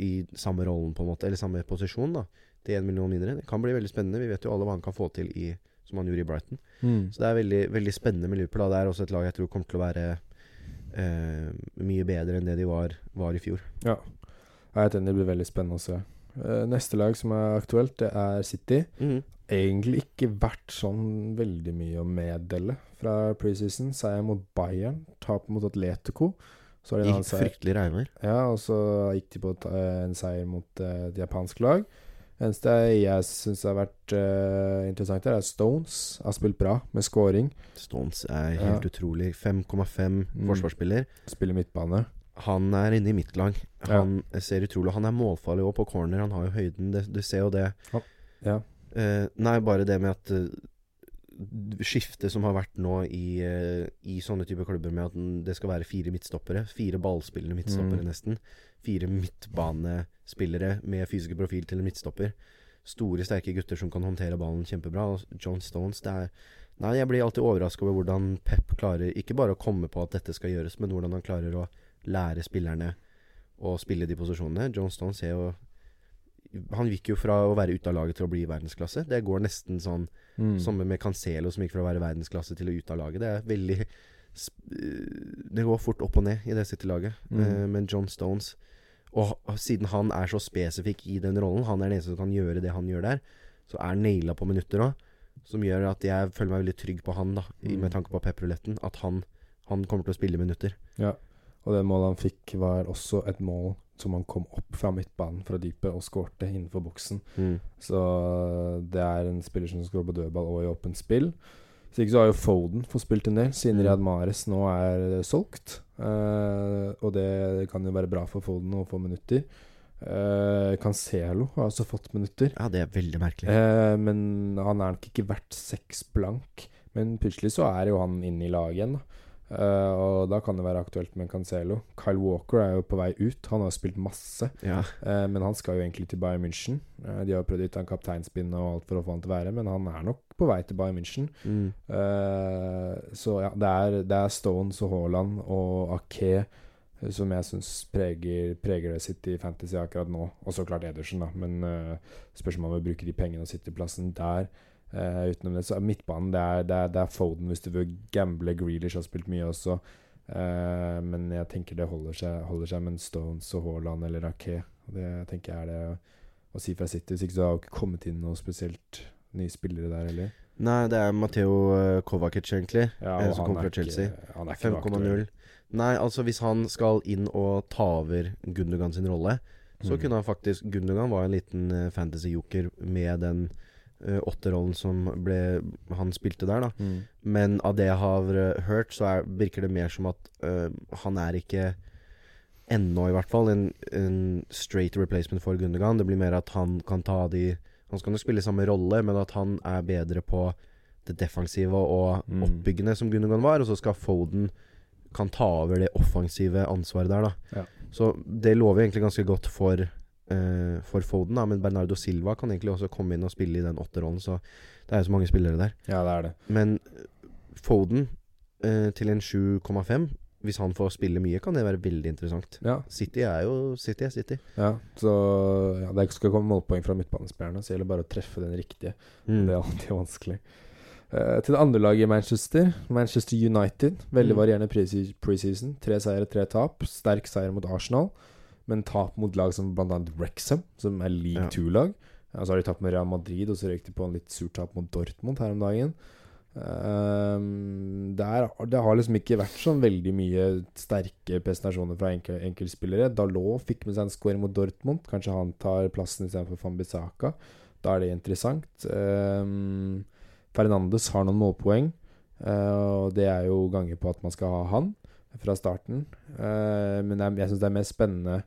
i samme rollen, på en måte, eller samme posisjon, da til én million mindre, det kan bli veldig spennende. Vi vet jo alle hva han kan få til i som han gjorde i Brighton. Mm. Så det er veldig, veldig spennende med Liverpool. Da. Det er også et lag jeg tror kommer til å være eh, mye bedre enn det de var, var i fjor. Ja. Jeg er helt enig, det blir veldig spennende å se. Eh, neste lag som er aktuelt, det er City. Mm. egentlig ikke vært sånn veldig mye å meddele fra preseason. Seier mot Bayern, tap mot Atletico. Så er det Gikk fryktelig regnvær. Ja, og så gikk de på eh, en seier mot eh, et japansk lag. Eneste jeg syns har vært uh, interessant her, er Stones. Har spilt bra med scoring. Stones er Ja. helt utrolig. 5,5 Mm. forsvarsspiller. Spiller midtbane. Han er inne i mitt lag. Ja. Han ser utrolig Han er målfarlig òg på corner. Han har jo høyden. Det, du ser jo det. Ja. Eh, nei, bare det med at uh, skiftet som har vært nå i, uh, i sånne typer klubber, med at det skal være fire midtstoppere. Fire ballspillende midtstoppere, Mm. nesten. Fire midtbanespillere med fysisk profil til en midtstopper. Store, sterke gutter som kan håndtere ballen kjempebra. John Stones, det er Nei, jeg blir alltid overraska over hvordan Pep klarer ikke bare å komme på at dette skal gjøres, men hvordan han klarer å lære spillerne å spille de posisjonene. John Stones er jo Han gikk jo fra å være ute av laget til å bli verdensklasse. Det går nesten sånn Mm. Samme med Cancelo, som gikk fra å være verdensklasse til å ut av laget. Det er veldig øh, Det går fort opp og ned i det City-laget. Mm. Eh, men John Stones Og siden han er så spesifikk i den rollen, han er den eneste som kan gjøre det han gjør der, så er han naila på minutter òg. Som gjør at jeg føler meg veldig trygg på han, da Mm. med tanke på pepperuletten. At han, han kommer til å spille minutter. Ja. Og det målet han fikk, var også et mål som han kom opp fra midtbanen fra dypet og skårte innenfor boksen. Så det er en spiller som skårer på dødball og i åpent spill. Så ikke så har jo Foden fått spilt en del, siden Mm. Riyad Mares nå er eh, solgt. Uh, og det kan jo være bra for Foden å få minutter. Uh, Cancelo har også fått minutter. Ja, det er veldig merkelig. Uh, men han er nok ikke verdt seks blank. Men plutselig så er jo han inne i laget igjen, da. Eh, og da kan det være aktuelt med Cancelo. Kyle Walker er jo på vei ut. Han har spilt masse, Ja. uh, men han skal jo egentlig til Bayern München. Uh, de har prøvd å gi han kapteinspinn og alt for å få han til å være, men han er nok på vei til Bayern München. Mm. Så ja, det er, det er Stones og Haaland og Ake som jeg syns preger, preger det sitt i Fantasy akkurat nå. Og så klart Edersen, da. Men uh, spørs om å vil bruke de pengene og City-plassen der. Eh, utenom det, så er midtbanen det er, det, er, det er Foden hvis du vil gamble. Grealish har spilt mye også. Uh, men jeg tenker det holder seg, holder seg med en Stones og Haaland eller Raquet. Det tenker jeg er det å, å si fra City. Hvis ikke så har det ikke kommet inn noe spesielt nye spillere der heller. Nei, det er Matheo eh, Kovacic, egentlig. Ja, som kommer er fra Chelsea. Ikke, han er ikke noe aktuell. 5,0. Nei, altså hvis han skal inn og ta over Gundogan sin rolle, så Mm. kunne han faktisk Gundogan var en liten uh, fantasy-joker med den uh, åtterollen som ble han spilte der, da. Mm. Men av det jeg har eh, hørt, så er, virker det mer som at uh, han er ikke ennå, i hvert fall, en, en straight replacement for Gundergan. Det blir mer at han kan ta de Han skal nok spille samme rolle, men at han er bedre på det defensive og Mm. oppbyggende som Gundergan var, og så skal Foden kan ta over det offensive ansvaret der, da. Ja. Så det lover egentlig ganske godt for eh, for Foden, da. Men Bernardo Silva kan egentlig også komme inn og spille i den åtterrollen, så det er jo så mange spillere der. Ja, det er det. Men eh, Foden uh, til en 7,5 Hvis han får spille mye, kan det være veldig interessant. Ja, City er jo City er City. ja. Så ja, det skal komme målpoeng fra midtbanespillerne, så det gjelder bare å treffe den riktige. Mm. Det er alltid vanskelig. Uh, til det andre laget i Manchester, Manchester United. Veldig Mm. varierende prese- preseason. Tre seire, tre tap. Sterk seier mot Arsenal, men tap mot lag som bl.a. Wrexham, som er league Ja. two-lag. Og så har de tapt med Real Madrid, og så røyk de på en litt surt tap mot Dortmund her om dagen. Um, det, er, det har liksom ikke vært sånn veldig mye sterke prestasjoner fra enkel, enkeltspillere. Dalot fikk med seg en score mot Dortmund. Kanskje han tar plassen istedenfor Fambisaka. Da er det interessant. Um, Fernandes har noen målpoeng, uh, og det er jo ganger på at man skal ha han fra starten. Uh, men jeg, jeg syns det er mer spennende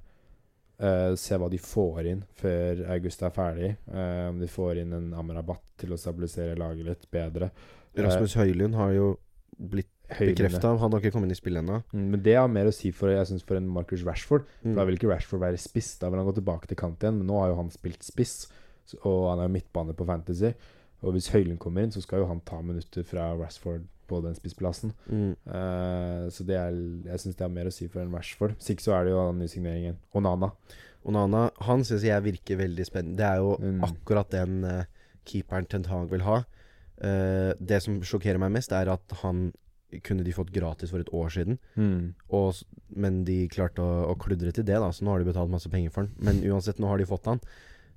uh, se hva de får inn før august er ferdig. Uh, om de får inn en Amrabat til å stabilisere laget litt bedre. Rasmus Høylund har jo blitt bekrefta. Han har ikke kommet inn i spillet ennå. Mm, Men det har mer å si for, jeg synes, for en Marcus Rashford. Mm. Da vil ikke Rashford være spiss. Da vil han gå tilbake til kant igjen. Men nå har jo han spilt spiss, og han er jo midtbane på Fantasy. Og hvis Høylund kommer inn, så skal jo han ta minutter fra Rashford på den spissplassen. Mm. Uh, så det er, jeg syns det har mer å si for en Rashford. Hvis ikke så er det jo den nye signeringen. Onana. Onana, han syns jeg virker veldig spennende. Det er jo Mm. akkurat den uh, keeperen Ten Hag vil ha. Uh, det som sjokkerer meg mest, er at han kunne de fått gratis for et år siden. Og, men de klarte å, å kludre til det, da så nå har de betalt masse penger for han. Men uansett, nå har de fått han.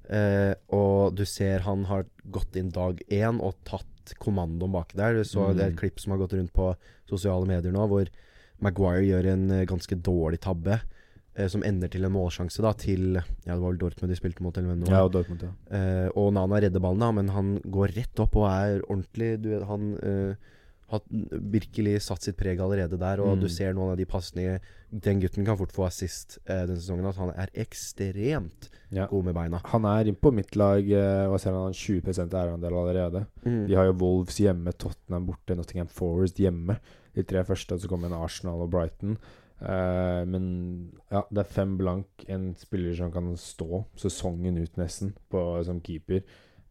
Uh, og du ser han har gått inn dag én og tatt kommandoen baki der. Så Mm. Det er et klipp som har gått rundt på sosiale medier nå, hvor Maguire gjør en eh, ganske dårlig tabbe. Eh, som ender til en målsjanse da til Ja, det var vel Dortmund de spilte mot, eller hvem det var. Ja, Dortmund, ja. Eh, og Nana redder ballen, da, men han går rett opp og er ordentlig du vet, Han eh, har virkelig satt sitt preg allerede der, og Mm. du ser noen av de pasningene Den gutten kan fort få assist eh, denne sesongen. At han er ekstremt ja. god med beina. Han er inn på mitt lag, eh, og ser han har 20 eierandel allerede. Mm. De har jo Wolves hjemme, Tottenham borte, Nottingham Forest hjemme. De tre første, og så kommer en Arsenal og Brighton. Eh, men ja, det er fem blank. En spiller som kan stå sesongen ut, nesten, på, som keeper.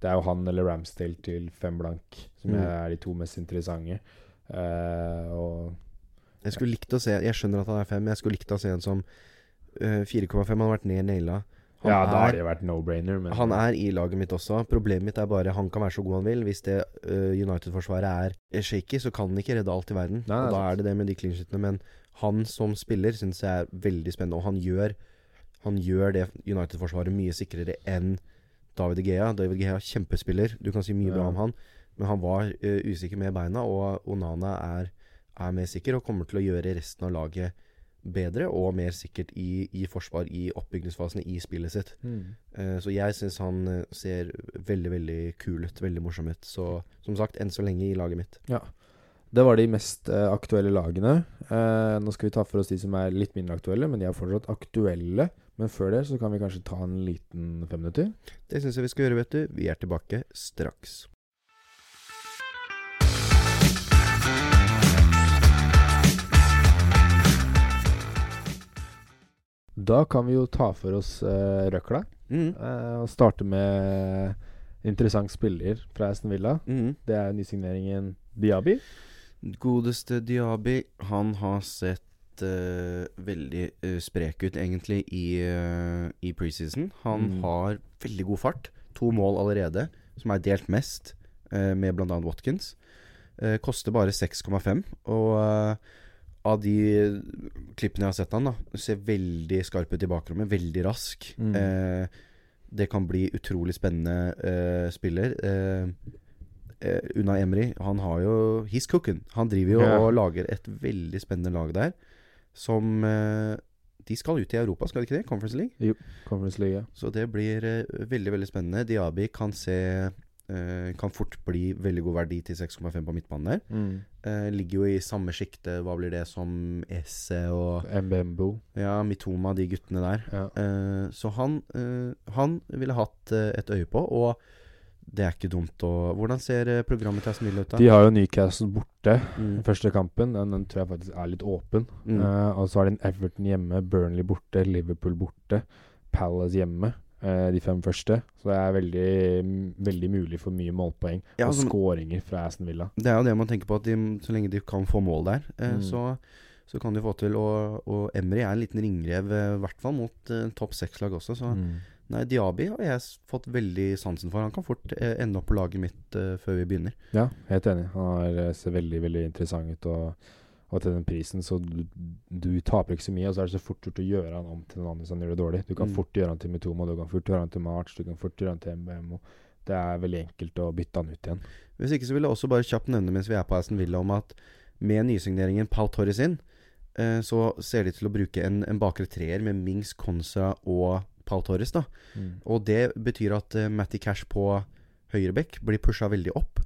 Det er jo han eller Ramsdale til fem blank, som Mm. er de to mest interessante. Uh, og Jeg skulle likt å se Jeg skjønner at han er fem, jeg skulle likt å se en som uh, 4,5 hadde vært ned naila. Han, Ja, da har det vært no-brainer, men han er i laget mitt også. Problemet mitt er bare han kan være så god han vil. Hvis det uh, United-forsvaret er shaky, så kan han ikke redde alt i verden. Nei, og da er det det med de clean-sheetene. Men han som spiller syns jeg er veldig spennende, og han gjør Han gjør det United-forsvaret mye sikrere enn David Gea. David Gea er kjempespiller, du kan si mye bra om han, men han var uh, usikker med beina, og Onana er, er mer sikker og kommer til å gjøre resten av laget bedre og mer sikkert i, i forsvar i oppbyggingsfasen i spillet sitt. Mm. Uh, så jeg syns han eh, ser veldig, veldig kul ut. Veldig morsom ut. Så som sagt, enn så lenge i laget mitt. Ja. Det var de mest uh, aktuelle lagene. Nå skal vi ta for oss de som er litt mindre aktuelle, men de er fortsatt aktuelle. Men før det så kan vi kanskje ta en liten femminutter. Det syns jeg vi skal gjøre, vet du. Vi er tilbake straks. Da kan vi jo ta for oss uh, røkla. Mm. Uh, og starte med interessant spiller fra Aston Villa. Mm. Det er nysigneringen Diaby. Godeste Diaby, han har sett eh, veldig uh, sprek ut, egentlig, i, uh, i preseason. Han Mm. har veldig god fart. To mål allerede, som er delt mest, uh, med bl.a. Watkins. Koster bare 6,5. Og av de klippene jeg har sett han da ser veldig skarp ut i bakrommet. Veldig rask. Mm. Det kan bli utrolig spennende spiller. Uh, Unai Emry, han har jo He's cooking. Han driver jo yeah. og lager et veldig spennende lag der. Som eh, De skal ut i Europa, skal de ikke det? Conference League. Conference League. Så det blir eh, veldig, veldig spennende. Diaby kan se eh, Kan fort bli veldig god verdi til 6,5 på midtbanen der. Mm. Ligger jo i samme sjikte, hva blir det, som Esse og Mbembo. ja, Mitoma, de guttene der. Ja. Så han, han ville hatt et øye på, og det er ikke dumt å Hvordan ser eh, programmet til Aston Villa ut, da? De har jo Newcastle borte Mm. første kampen. Den, den tror jeg faktisk er litt åpen. Mm. Uh, og så har de Everton hjemme, Burnley borte, Liverpool borte, Palace hjemme. eh, de fem første. Så det er veldig, veldig mulig for mye målpoeng Ja, og altså, skåringer fra Aston Villa. det er jo det man tenker på, at de, så lenge de kan få mål der, eh, Mm. så, så kan de få til. Og, og Emry er en liten ringrev, i hvert fall mot eh, topp seks-lag også. Så Mm. Nei, Diaby har jeg fått veldig sansen for. Han kan fort eh, ende opp på laget mitt uh, før vi begynner. Ja, helt enig. Han har, eh, ser veldig veldig interessant ut. Og, og til den prisen, så du, du taper ikke så mye. Og så er det så fort gjort å gjøre han om til noen andre som gjør det dårlig. Du kan Mm. fort gjøre han til Mitoma, du kan fort gjøre han til March, du kan fort gjøre han til MBMO. Det er veldig enkelt å bytte han ut igjen. Hvis ikke så vil jeg også bare kjapt nevne mens vi er på Aston Villa om at med nysigneringen Pau Torres inn, så ser de til å bruke en, en bakre treer med Mings, Konsa og Pau Torres. da Og det betyr at uh, Matty Cash på høyreback blir pusha veldig opp.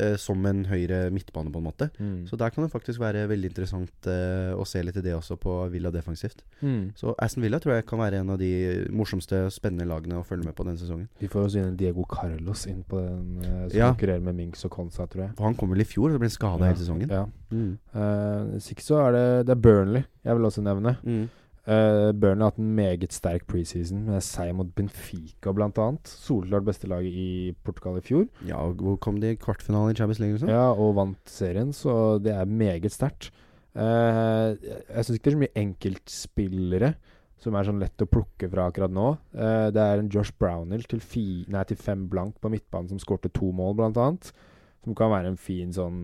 Uh, som en høyre midtbane, på en måte. Mm. Så der kan det faktisk være veldig interessant uh, å se litt i det også på Villa defensivt. Mm. Så Aston Villa tror jeg kan være en av de morsomste spennende lagene å følge med på denne sesongen. Vi får også inn Diego Carlos inn på den uh, som Ja. konkurrerer med Minks og Konsa, tror jeg. For han kom vel i fjor, og ble skada hele sesongen. Ja. Mm. Så er det, det er Burnley jeg vil også nevne. Mm. Eh, Burnley har hatt en meget sterk preseason, med seier mot Benfica bl.a. Soleklart beste laget i Portugal i fjor. Ja, hvor kom de i kvartfinalen i Champions League? Liksom? Ja, og vant serien, så det er meget sterkt. Uh, jeg syns ikke det er så mye enkeltspillere som er sånn lett å plukke fra akkurat nå. Uh, det er en Josh Brownhill til, fi, nei, til fem blank på midtbanen som skårte to mål, annet. Som kan være en fin sånn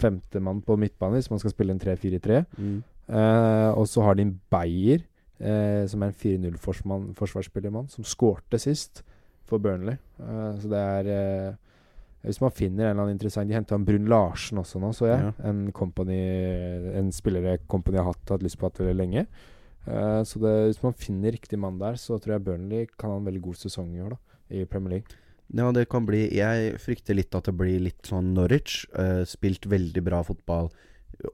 femtemann på midtbanen hvis man skal spille en 3-4-3. Mm. Eh, og så har de en Beyer, eh, som er en 4-0-forsvarsspillermann, som skårte sist. for Burnley. Eh, så det er Hvis man finner en eller annen interessant De henta Brun Larsen også nå, så jeg. Ja. En, company, en spillere Company har hatt, hatt lyst på hatt veldig lenge. Uh, så det, hvis man finner riktig mann der, så tror jeg Burnley kan ha en veldig god sesong i år, da. I Premier League. Ja, det kan bli Jeg frykter litt at det blir litt sånn Norwich. Uh, spilt veldig bra fotball,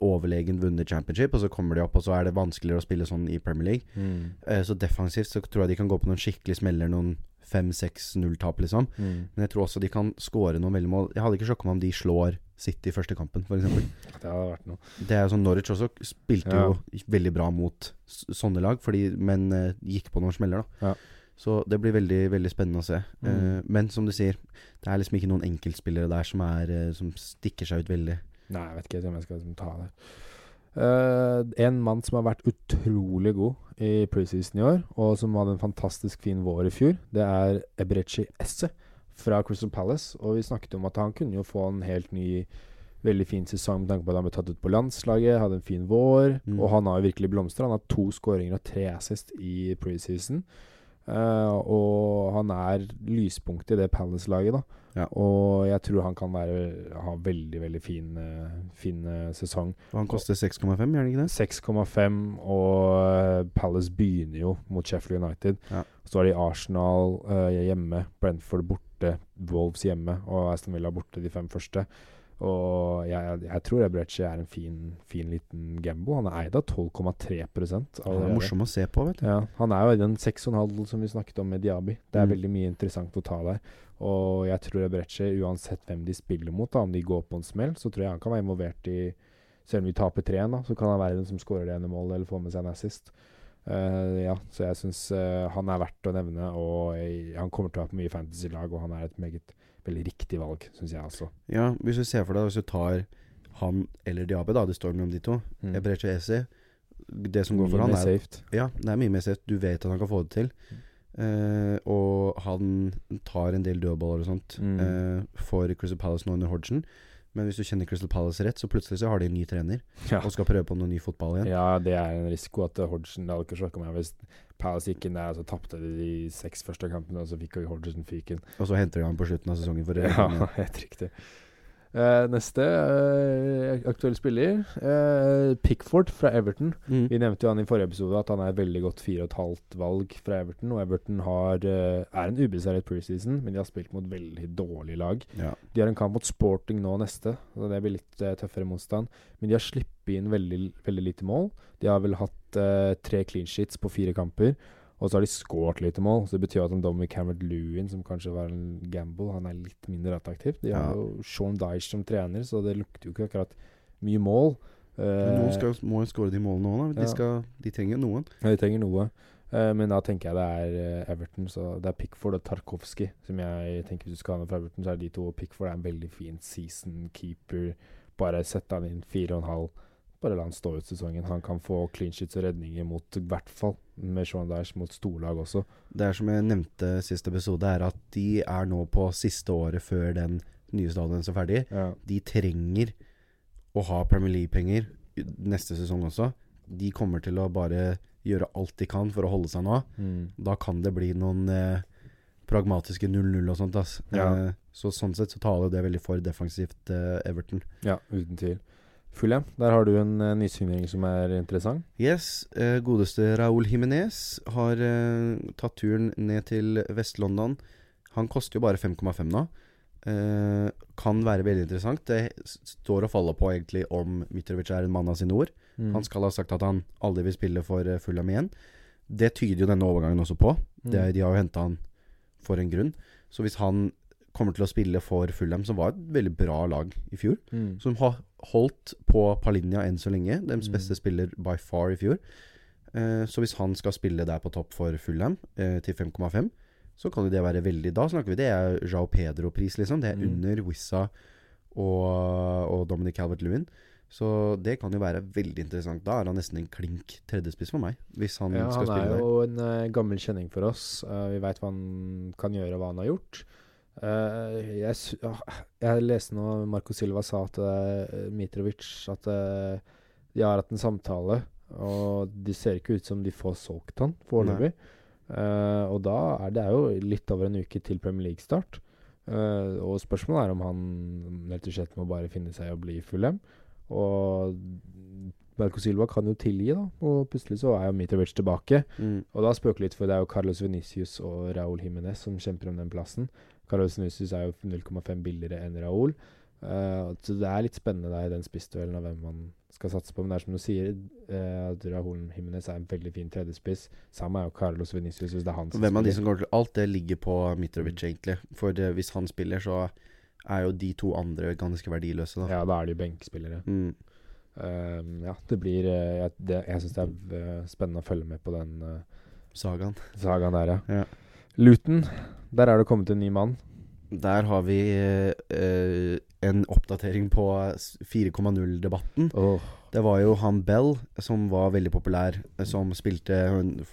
overlegen vunnet championship, og så kommer de opp, og så er det vanskeligere å spille sånn i Premier League. Eh, så defensivt så tror jeg de kan gå på noen skikkelig smeller, noen 5-6-0-tap, liksom. Mm. Men jeg tror også de kan skåre noen veldig mål. Jeg hadde ikke sjokka meg om de slår City i første kampen, f.eks. <laughs> Det hadde vært noe. Det er jo sånn Norwich også spilte Ja. jo veldig bra mot sånne lag, fordi, men eh, gikk på noen smeller, da. Ja. Så det blir veldig veldig spennende å se. Mm. Uh, men som du sier, det er liksom ikke noen enkeltspillere der som, er, uh, som stikker seg ut veldig. Nei, jeg vet ikke om jeg skal liksom ta det. Uh, en mann som har vært utrolig god i preseason i år, og som hadde en fantastisk fin vår i fjor, det er Ebrechi Esse fra Crystal Palace. Og vi snakket om at han kunne jo få en helt ny, veldig fin sesong med tanke på at han ble tatt ut på landslaget, hadde en fin vår, Mm. og han har jo virkelig blomstra. Han har to skåringer og tre assist i preseason. Eh, og han er lyspunktet i det Palace-laget, da. Ja. Og jeg tror han kan være, ha veldig, veldig fin, eh, fin eh, sesong. Og han koster 6,5, gjør han ikke det? 6,5, og Palace begynner jo mot Sheffield United. Ja. Så har de Arsenal uh, hjemme, Brentford borte, Wolves hjemme og Aston Villa borte de fem første. Og jeg, jeg tror Ebrechi er en fin, fin liten gembo. Han er eid av 12,3 Han er morsom å se på, vet du. Ja, han er jo i den 6,5 som vi snakket om med Diaby. Det er Mm. veldig mye interessant å ta der. Og jeg tror Ebreche, uansett hvem de spiller mot, da, om de går på en smell, så tror jeg han kan være involvert i Selv om vi taper 3-1, så kan han være den som skårer det ene målet eller får med seg en assist. Uh, ja, så jeg syns han er verdt å nevne, og jeg, han kommer til å ha på mye fantasy-lag, og han er et meget veldig riktig valg, syns jeg også. Ja, hvis du ser for deg Hvis du tar han eller Diabe, da, det står mellom de to. Mm. Ebreche Esi Det som går Mye for han, mer er safe. Ja, det er mye mer safe. Du vet at han kan få det til. Eh, og han tar en del dødballer og sånt Mm. eh, for Crystal Palace nå under Hodgson. Men hvis du kjenner Crystal Palace rett, så plutselig så har de en ny trener Ja. og skal prøve på noe ny fotball igjen. Ja, det er en risiko at Hodgson Det hadde ikke sjokka meg hvis Palace gikk inn der og så tapte de de seks første kampene, og så fikk Hodgson fyken. Og så henter de ham på slutten av sesongen for det. Ja, <laughs> helt riktig. Eh, neste uh, aktuell spiller, uh, Pickford fra Everton. Mm. Vi nevnte jo han i forrige episode at han er veldig godt 4,5 valg fra Everton. Og Everton har, er en ubeseiret preseason, men de har spilt mot veldig dårlige lag. Ja. De har en kamp mot Sporting nå neste, så det blir litt tøffere motstand. Men de har sluppet inn veldig, veldig lite mål. De har vel hatt tre clean sheets på fire kamper. Og så har de skåret lite mål, så det betyr at en Dominic Cameron Lewin, som kanskje var en gamble, han er litt mindre attraktiv. De har Ja. jo Sean Dyche som trener, så det lukter jo ikke akkurat mye mål. Men noen Eh, skal, må jo skåre de målene òg, da. De, skal, de trenger noen. ja, de trenger noe. Eh, men da tenker jeg det er eh, Everton. Så det er Pickford og Tarkovsky som jeg tenker hvis du skal ha med fra Everton, så er de to. Pickford er en veldig fin season keeper. Bare sette han inn fire og en halv. Bare la han stå ut sesongen. Han kan få clean sheets og redninger mot i hvert fall med Sean Dyche mot storlag også. Det er som jeg nevnte sist episode, er at de er nå på siste året før den nye stadion er ferdig. Ja. De trenger å ha Premier League-penger neste sesong også. De kommer til å bare gjøre alt de kan for å holde seg nå. Mm. Da kan det bli noen eh, pragmatiske 0-0 og sånt. Ja. Eh, så sånn sett så taler det veldig for defensivt eh, Everton. ja, uten tvil. Fulham, der har du en uh, nysignering som er interessant. Yes, Uh, godeste Raúl Jiménez har uh, tatt turen ned til Vest-London. Han koster jo bare 5,5 nå. Kan være veldig interessant. Det står og faller på egentlig om Mitrovic er en mann av sine ord. Mm. Han skal ha sagt at han aldri vil spille for Fulham igjen. Det tyder jo denne overgangen også på. Mm. Det, de har jo henta han for en grunn. Så hvis han kommer til å spille for Fulham, som var et veldig bra lag i fjor, Mm. som har holdt på Palinja enn så lenge, deres Mm. beste spiller by far i fjor eh, Så hvis han skal spille der på topp for Fulham eh, til 5,5, så kan jo det være veldig Da snakker vi det er Jao Pedro-pris, liksom. Det er Mm. under Wissa og, og Dominic Calvert-Lewin. Så det kan jo være veldig interessant. Da er han nesten en klink tredjespiss for meg, hvis han Ja, skal han er spille der. jo en uh, gammel kjenning for oss. Uh, vi veit hva han kan gjøre, og hva han har gjort. Eh, jeg, jeg leste nå Marco Silva sa at uh, Mitrovic At uh, de har hatt en samtale, og det ser ikke ut som de får solgt han foreløpig. Eh, og da er det er jo litt over en uke til Premier League-start. Eh, og spørsmålet er om han rett og slett må bare finne seg i å bli Fulham. Og Marco Silva kan jo tilgi, da. Og plutselig så er jo Mitrovic tilbake. Mm. Og da spøker litt, for det er jo Carlos Venicius og Raúl Jiménez som kjemper om den plassen. Carlos Venicius er jo 0,5 billigere enn Raúl. Uh, så det er litt spennende der i den spissduellen av hvem man skal satse på. Men det er som du sier, uh, at Raúl Jiménez er en veldig fin tredjespiss. Samme er jo Carlos Venicius, hvis det er han som Hvem av de som går til Alt det ligger på Mitrovic, egentlig. For det, hvis han spiller, så er jo de to andre ganske verdiløse, da. Ja, da er de jo benkspillere. Mm. Uh, ja, det blir Jeg, det, jeg syns det er spennende å følge med på den Sagaen. sagaen der, ja. Ja. Luton, der er det kommet en ny mann. Der har vi eh, en oppdatering på 4,0-debatten. Oh. Det var jo han Bell som var veldig populær, eh, som spilte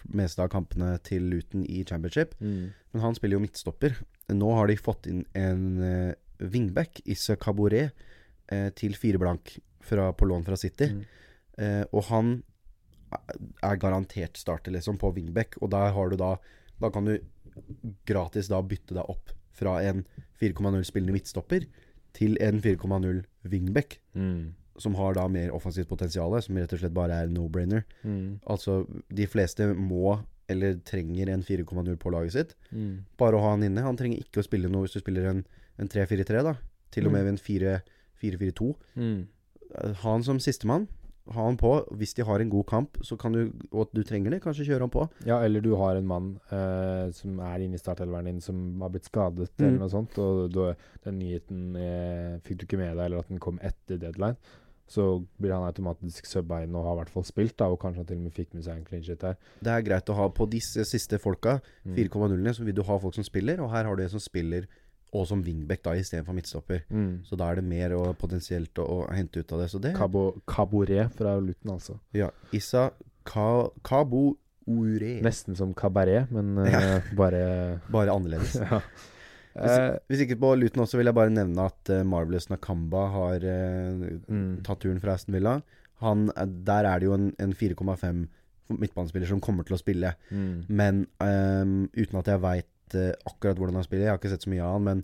meste av kampene til Luton i championship. mm. Men han spiller jo midtstopper. Nå har de fått inn en eh, wingback, Isse Caboret, eh, til fire blank fra, på lån fra City. Mm. Eh, og han er garantert starter, liksom, på wingback. Og der har du da Da kan du gratis da bytte deg opp fra en 4,0 spillende midtstopper til en 4,0 wingback. Mm. Som har da mer offensivt potensial, som rett og slett bare er no-brainer. Mm. Altså, de fleste må eller trenger en 4,0 på laget sitt. Mm. Bare å ha han inne. Han trenger ikke å spille noe hvis du spiller en, en 3-4-3, da. Til og med Mm. en 4-4-2. Mm. Ha han som sistemann. Ha han på. Hvis de har en god kamp, så kan du, og du trenger det, kanskje kjøre han på. Ja, eller du har en mann eh, som er inne i startelveren din, som har blitt skadet, Mm. eller noe sånt, og du, den nyheten eh, fikk du ikke med deg, eller at den kom etter deadline. Så blir han automatisk subba inn og har i hvert fall spilt, da, og kanskje han til og med fikk med seg en clean shit der. Det er greit å ha på disse siste folka, Mm. 4,0-ene, så vil du ha folk som spiller, og her har du en som spiller og som wingback da istedenfor midtstopper. Mm. Så da er det mer å, potensielt å, å hente ut av det. Så det Cabo, Caboret fra Luton, altså. Ja. Issa Ka, Kabo Ure. Nesten som kabaret, men eh, <laughs> bare <laughs> Bare annerledes. <laughs> ja. Hvis, Eh, hvis ikke på Luton også, vil jeg bare nevne at uh, Marvelous Nakamba har uh, mm. tatt turen fra Aston Villa. Han, der er det jo en, en 4,5 midtbanespiller som kommer til å spille. Mm. Men um, uten at jeg veit akkurat hvordan han spiller, jeg har ikke sett så mye av han, men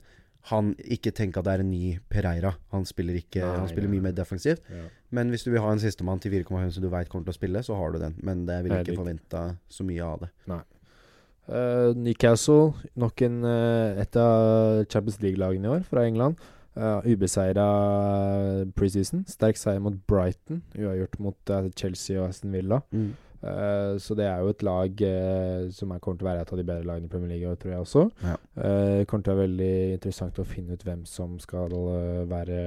han ikke tenk at det er en ny Pereira. Han spiller ikke Nei, Han spiller ja. mye mer defensivt. Ja. Men hvis du vil ha en sistemann til 4,5 som du veit kommer til å spille, så har du den. Men det vil jeg ikke forvente så mye av det. Eh, Newcastle, nok en, uh, et av Champions League-lagene i år, fra England. Uh, Ubeseira preseason. Sterk seier mot Brighton. Uavgjort mot uh, Chelsea og Aston Villa. Eh, så det er jo et lag uh, som er, kommer til å være et av de bedre lagene i Premier League, tror jeg også. Ja. Uh, Det kommer til å være veldig interessant å finne ut hvem som skal være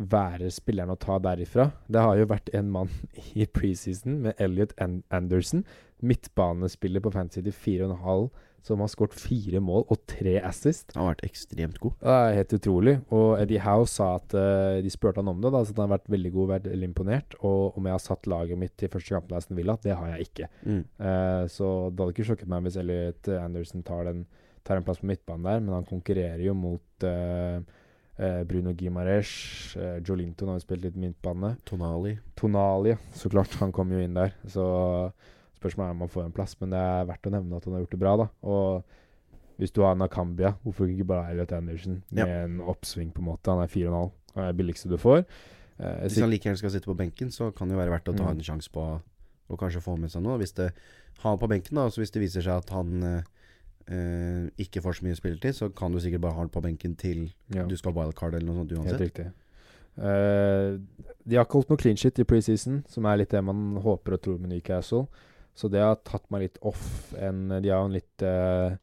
være spilleren å ta derifra. Det har jo vært en mann <laughs> i preseason med Elliot An Anderson, midtbanespiller på Fantasy til 4,5, som har skåret fire mål og tre assist. Han har vært ekstremt god. Det er helt utrolig. Og Eddie Howe sa at uh, de spurte han om det, da, så han har vært veldig god, vært veldig imponert. Og om jeg har satt laget mitt til første kampen av Aston Villa, det har jeg ikke. Mm. Uh, så det hadde ikke sjokket meg hvis Elliot Anderson tar, den, tar en plass på midtbanen der, men han konkurrerer jo mot eh, Bruno Gimares, Jolinton har jo spilt litt midtbane. Tonali. Tonali, så klart. Han kom jo inn der. Så spørsmålet er om han får en plass, men det er verdt å nevne at han har gjort det bra, da. Og hvis du har Nakambia, hvorfor ikke bare Elliot Anderson med Ja. en oppsving, på en måte? Han er 4,5. Han er det billigste du får. Eh, Hvis han like gjerne skal sitte på benken, så kan det jo være verdt å ta Mm. en sjanse på å kanskje få med seg noe. Hvis det har på benken, da, så hvis det viser seg at han eh, ikke får så mye spilletid, så kan du sikkert bare ha han på benken til ja. du skal ha wildcard eller noe sånt Helt riktig. Uh, de har ikke holdt noe clean shit i preseason, som er litt det man håper og tror med Newcastle. Så det har tatt meg litt off. En, de har en litt eh,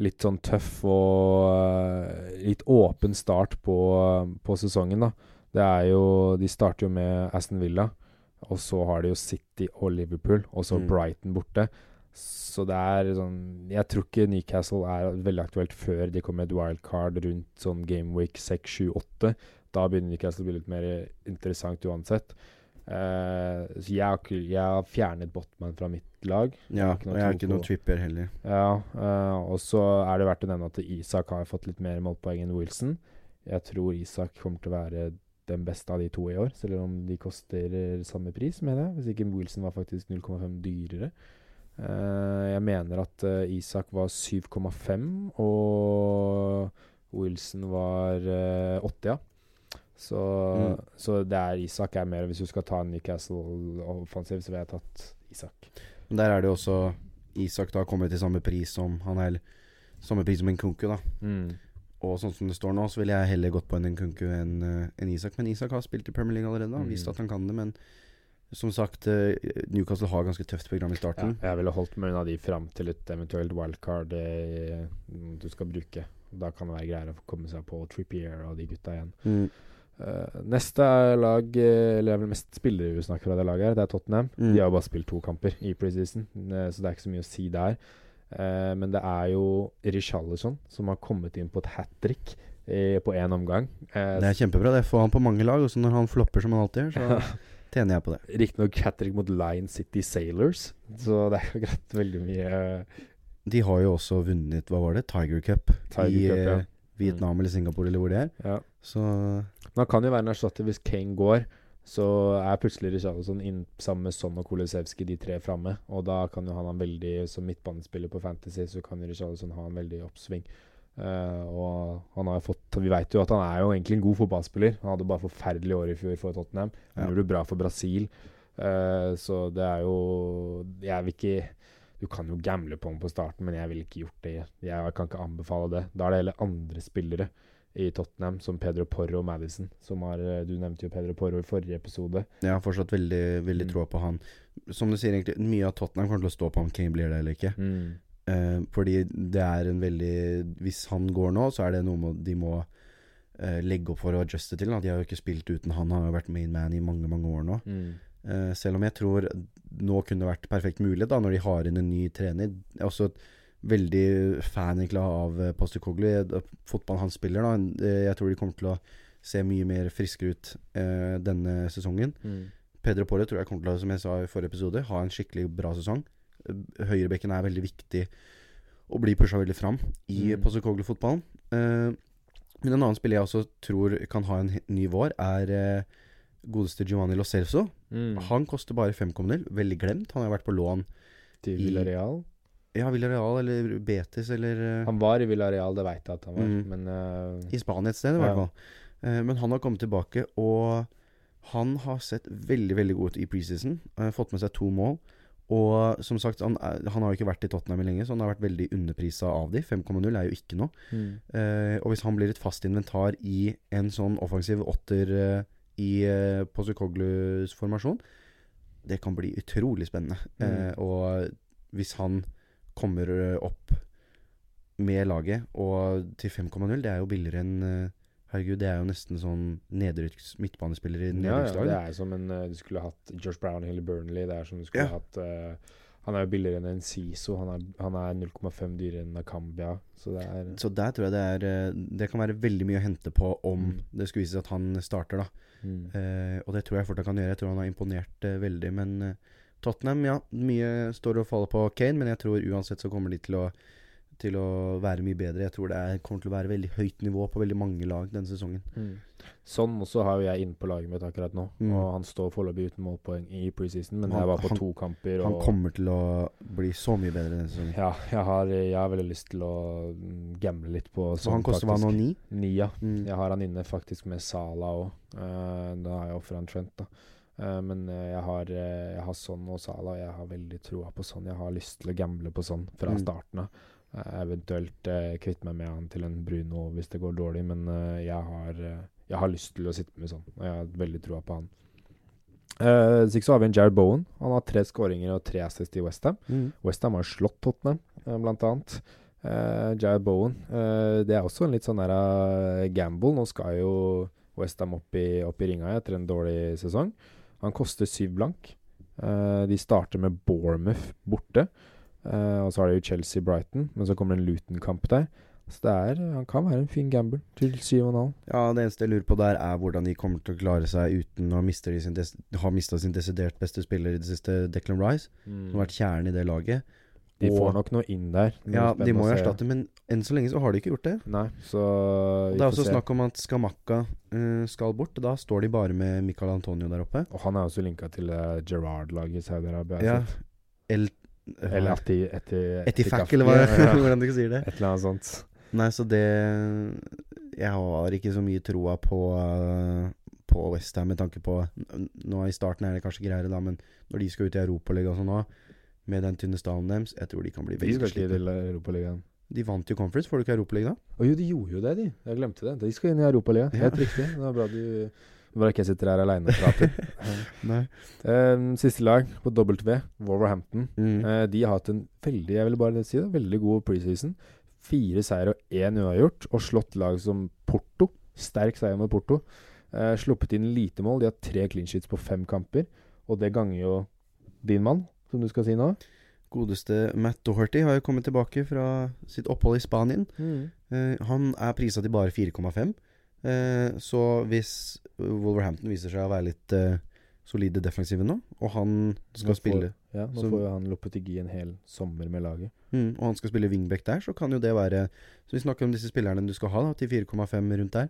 Litt sånn tøff og eh, litt åpen start på, på sesongen, da. Det er jo De starter jo med Aston Villa, og så har de jo City og Liverpool, og så Mm. Brighton borte. Så det er sånn Jeg tror ikke Newcastle er veldig aktuelt før de kommer med et wildcard rundt sånn Gameweek 6, 7, 8. Da begynner Newcastle å bli litt mer interessant uansett. Eh, så jeg har, ikke- jeg har fjernet Botman fra mitt lag. Ja, jeg og jeg har ikke noen tripper heller. Ja, uh, og så er det verdt å nevne at Isak har fått litt mer målpoeng enn Wilson. Jeg tror Isak kommer til å være den beste av de to i år, selv om de koster eh, samme pris, mener jeg. Hvis ikke Wilson var faktisk 0,5 dyrere. Uh, jeg mener at Isak var 7,5, og Wilson var eh, 8, ja. Så, Mm. så det er Isak er mer Hvis du skal ta en Newcastle-offensiv, så vil jeg tatt Isak. Men der er det jo også Isak da kommer til samme pris som Han er samme pris som en Kunku, da. Mm. Og sånn som det står nå, så ville jeg heller gått på en Kunku enn eh, en Isak. Men Isak har spilt i Premier League allerede, Mm. visst at han kan det. Men som sagt, eh, Newcastle har ganske tøft program i Ja, starten. jeg ville holdt meg unna de fram til et eventuelt wildcard eh, du skal bruke. Da kan det være greiere å komme seg på Trippier og de gutta igjen. Mm. Eh, neste lag eh, Eller det er vel mest spillere vi snakker fra det laget her. Det er Tottenham. Mm. De har jo bare spilt to kamper i preseason, uh, så det er ikke så mye å si der. Uh, men det er jo Richarlison som har kommet inn på et hat trick på én omgang. Det er kjempebra. Det får han på mange lag. Og så når han flopper som han alltid gjør, så <laughs> tjener jeg på det. Riktignok hat trick mot Lion City Sailors, så det er jo greit veldig mye De har jo også vunnet, hva var det, Tiger Cup Tiger i Cup, ja. Vietnam eller Singapore eller hvor det er. Ja. Så Men han kan jo være en erstatter hvis Kane går. Så er plutselig Richarlison inn sammen med Son og Kolosevskij, de tre framme. Og da kan jo han ha en veldig Som midtbanespiller på Fantasy, så kan Richarlison ha en veldig oppsving. Uh, og han har fått Vi vet jo at han er jo egentlig en god fotballspiller. Han hadde bare forferdelige år i fjor for Tottenham. Han Ja. gjorde det bra for Brasil. Uh, så det er jo Jeg vil ikke Du kan jo gamble på ham på starten, men jeg ville ikke gjort det. Jeg kan ikke anbefale det. Da er det heller andre spillere i Tottenham, som Pedro Porro og Madison. Som har, eh, du nevnte jo Pedro Porro i forrige episode. jeg har fortsatt veldig, veldig Mm. tro på han. Som du sier, egentlig, mye av Tottenham kommer til å stå på om Kane blir det eller ikke. Eh, fordi det er en veldig Hvis han går nå, så er det noe de må eh, legge opp for å adjuste til. Da. De har jo ikke spilt uten han. Han har jo vært main man i mange, mange år nå. Mm. Eh, selv om jeg tror nå kunne vært perfekt mulig, da når de har inn en ny trener. Jeg er også veldig fan egentlig av eh, Postecoglou. Fotballen han spiller, da. eh, Jeg tror de kommer til å se mye mer friskere ut eh, denne sesongen. Mm. Pedro Porre tror jeg kommer til å, som jeg sa i forrige episode, ha en skikkelig bra sesong. Eh, Høyrebekken er veldig viktig og blir pusha veldig fram i Mm. Postecoglou-fotballen. Eh, men en annen spiller jeg også tror kan ha en ny vår, er eh, godeste Giovanni Lo Celso. Mm. Han koster bare 5,0. Veldig glemt. Han har vært på lån Til i- Ja, Villarreal eller Betis eller eh, Han var i Villarreal, det veit jeg at han var, Mm. men uh, I Spania et sted, i hvert fall. Eh, men han har kommet tilbake, og han har sett veldig veldig god ut i preseason. Fått med seg to mål. Og som sagt, han, er, han har jo ikke vært i Tottenham lenge, så han har vært veldig underprisa av de. 5,0 er jo ikke noe. mm. Og hvis han blir et fast inventar i en sånn offensiv åtter i uh, Pozzocoglus formasjon, det kan bli utrolig spennende. Mm. Uh, og hvis han kommer eh, opp med laget, og til 5,0, det er jo billigere enn uh, Herregud, det er jo nesten sånn nedrykks midtbanespiller i Ja, ja, det er som en eh, Du skulle hatt Josh Brownhill i Burnley. Det er som du skulle Ja. hatt eh, Han er jo billigere enn en Siso. Han er, han er 0,5 dyrere enn Nakambia. Så det er Så der tror jeg det er eh, Det kan være veldig mye å hente på om Mm. det skulle vise seg at han starter, da. Mm. Eh, og det tror jeg fortsatt kan gjøre. Jeg tror han har imponert eh, veldig. Men eh, Tottenham, ja. Mye står og faller på Kane, men jeg tror uansett så kommer de til å, til å være mye bedre. Jeg tror det er, kommer til å være veldig høyt nivå på veldig mange lag denne sesongen. Mm. Sånn også har jo jeg inne på laget mitt akkurat nå. Mm. Og han står foreløpig uten målpoeng i preseason, men Han- jeg var på han- to kamper. Han kommer til å bli så mye bedre denne sesongen. ja, jeg har, jeg har veldig lyst til å mm, gamble litt på Så han koster hva nå? Ni? Ni, ja. Mm. Jeg har han inne faktisk med Sala òg. da har jeg ofra en Trent, da. Eh, men eh, jeg har, uh, jeg har sånn og Sala, og jeg har veldig troa på sånn. Jeg har lyst til å gamble på sånn fra Mm. starten av. Eh, eventuelt uh, kvitte meg med han til en Bruno hvis det går dårlig, men eh, jeg, har, eh, jeg har lyst til å sitte med sånn, Og jeg har veldig troa på han. Uh, så har vi en Jared Bowen. Han har tre skåringer og tre assist i Westham. Mm. Westham har slått Tottenham, uh, blant annet. Uh, Jared Bowen. Uh, det er også en litt sånn der uh, gamble. Nå skal jo Westham opp, i- opp i ringa etter en dårlig sesong. Han koster syv blank. Eh, de starter med Bournemouth borte. Eh, og så har de jo Chelsea-Brighton, men så kommer det en Luton-kamp der. Så det er, han kan være en fin gamble til syv og en halv. Ja, det eneste jeg lurer på der, er hvordan de kommer til å klare seg uten å ha mista sin desidert beste spiller i det siste, Declan Rice. Som har vært kjernen i det laget. De og- får nok noe inn der. Ja, de må jo erstatte, men enn så lenge så har de ikke gjort det. Nei, så vi det er også se. snakk om at Skamakka uh, skal bort. Da står de bare med Michael Antonio der oppe. Og han er også linka til uh, Gerard-laget i Saudi-Arabia. Ja, El Eller etter Etifak, eller hva, ja. <laughs> hvordan du ikke sier det. Et eller annet sånt. Nei, så det Jeg har ikke så mye troa på På Westham med tanke på Nå i starten er det kanskje greiere, da, men når de skal ut i Europaligaen og sånn nå, med den tynne stallen deres, jeg tror de kan bli veldig slitne. De vant jo Conference, får du ikke Europaligaen da? Å jo, de gjorde jo det, de. Jeg glemte det. De skal inn i Europaligaen. Ja. Helt riktig. Det er bra du Bra ikke jeg sitter her aleine og prater. <laughs> Nei. Eh, siste lag på W, Wolverhampton. Mm. Uh, de har hatt en veldig jeg vil bare si det, veldig god preseason. Fire seier og én uavgjort, og slått lag som Porto. Sterk seier mot Porto. Uh, sluppet inn lite mål. De har tre clean sheets på fem kamper, og det ganger jo din mann, som du skal si nå. Godeste Matt Doherty har jo kommet tilbake fra sitt opphold i Spanien. Eh, han er prisa til bare 4,5. Eh, så hvis Wolverhampton viser seg å være litt eh, solide defensive nå, og han skal Nå får- spille Ja, nå Så- får jo han Lopetegi en hel sommer med laget. mm, Og han skal spille wingback der, så kan jo det være Så vi snakker om disse spillerne du skal ha da til 4,5 rundt der.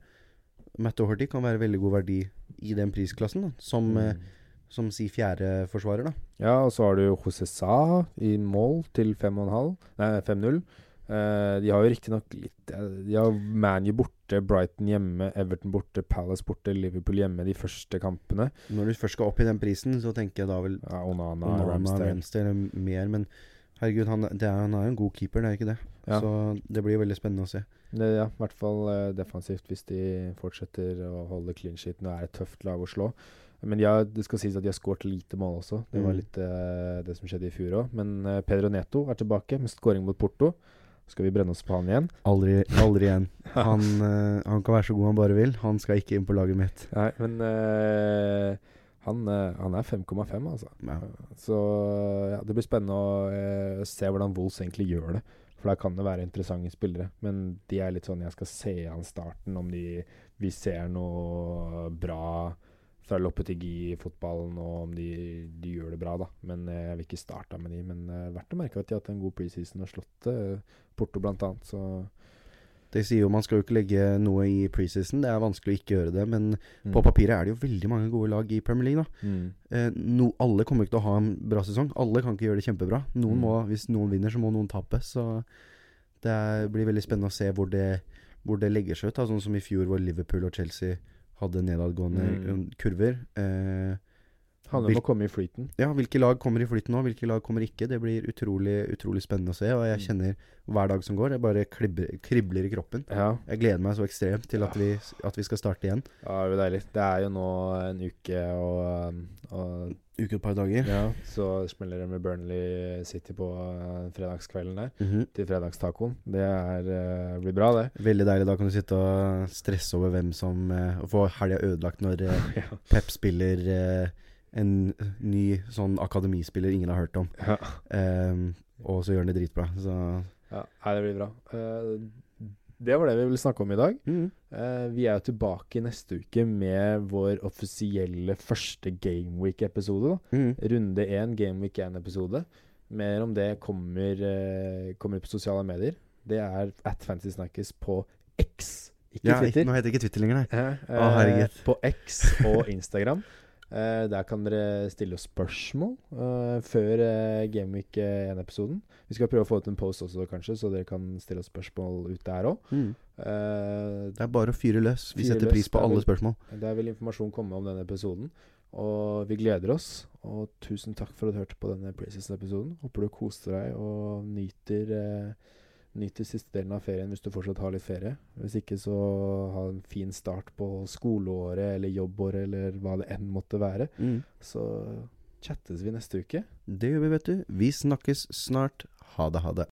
Matt Doherty kan være veldig god verdi i den prisklassen, da som, eh, Mm. som si fjerdeforsvarer, da. Ja, og så har du jo José Sa i mål til 5,5 Nei, 5-0. Eh, de har jo riktignok litt eh, De har ManU borte, Brighton hjemme, Everton borte, Palace borte, Liverpool hjemme de første kampene. Når du først skal opp i den prisen, så tenker jeg da vel Ja, Onana, Onana, Ramsdale. Ramsdale mer, men herregud, han, det er, han er jo en god keeper, det er ikke det? Ja. Så det blir veldig spennende å se. Det, ja, i hvert fall eh, defensivt hvis de fortsetter å holde clean sheet. Nå er det et tøft lag å slå. Men ja, det skal sies at de har skåret lite mål også. Det var Mm. litt uh, det som skjedde i fjor òg. Men Pedro Neto er tilbake med skåring mot Porto. Skal vi brenne oss på han igjen? Aldri, aldri igjen. Han, uh, <laughs> han kan være så god han bare vil. Han skal ikke inn på laget mitt. Nei, men uh, han, uh, han er 5,5, altså. Ja. Så ja, det blir spennende å se hvordan Wolves egentlig gjør det. For der kan det være interessante spillere. Men de er litt sånn jeg skal se an starten, om de, vi ser noe bra fra Loppetigi i fotballen, og om de, de gjør det bra, da. Men eh, jeg vil ikke starte med de. Men uh, verdt å merke at de har hatt en god preseason og slått uh, Porto, blant annet. Så de sier jo man skal jo ikke legge noe i preseason. Det er vanskelig å ikke gjøre det. Men mm. på papiret er det jo veldig mange gode lag i Premier League. da Mm. eh, no, Alle kommer ikke til å ha en bra sesong. Alle kan ikke gjøre det kjempebra. Noen Mm. må, Hvis noen vinner, så må noen tape. Så det er, blir veldig spennende å se hvor det, hvor det legger seg ut. Da. Sånn som i fjor, hvor Liverpool og Chelsea hadde nedadgående Mm. kurver. Eh, Handler om å komme i flyten. Ja, hvilke lag kommer i flyten nå, hvilke lag kommer ikke. Det blir utrolig, utrolig spennende å se. Og jeg Mm. kjenner hver dag som går, jeg bare kribler, kribler i kroppen. Ja, Jeg gleder meg så ekstremt til at vi, at vi skal starte igjen. Ja, det er jo deilig. Det er jo nå en uke og, og Uke et par dager. ja, Så smeller det med Burnley City på uh, fredagskvelden der. Mhm. Til fredagstacoen. Det er, uh, blir bra, det. Veldig deilig. Da kan du sitte og stresse over hvem som eh, Og få helga ødelagt når eh, <laughs> ja. Pep spiller eh, en ny sånn akademispiller ingen har hørt om. Ja. Um, og så gjør han det dritbra. Så ja. Nei, det blir bra. Uh, det var det vi ville snakke om i dag. Mm. Uh, vi er jo tilbake neste uke med vår offisielle første Gameweek-episode. Mm. Runde én, Gameweek 1-episode. Mer om det kommer, uh, kommer på sosiale medier. Det er at Fantasy Snackers på X, ikke Ja, Twitter. ikke, nå heter det ikke Twitter lenger, nei. Å, herregud. På X og Instagram. <laughs> Eh, der kan dere stille oss spørsmål uh, før uh, Gameweek 1-episoden. Vi skal prøve å få ut en post også, kanskje, så dere kan stille oss spørsmål ut der òg. Mm. Uh, Det er bare å fyre løs. Vi Fyre setter løs, pris på alle spørsmål. der vil informasjon komme om denne episoden. Og vi gleder oss. Og tusen takk for at du hørte på denne Preseason-episoden. Håper du koser deg og nyter eh, de siste delen av ferien hvis du fortsatt har litt ferie. Hvis ikke, så ha en fin start på skoleåret eller jobbåret eller hva det enn måtte være. Mm. Så chattes vi neste uke. Det gjør vi, vet du. Vi snakkes snart. Ha det, ha det.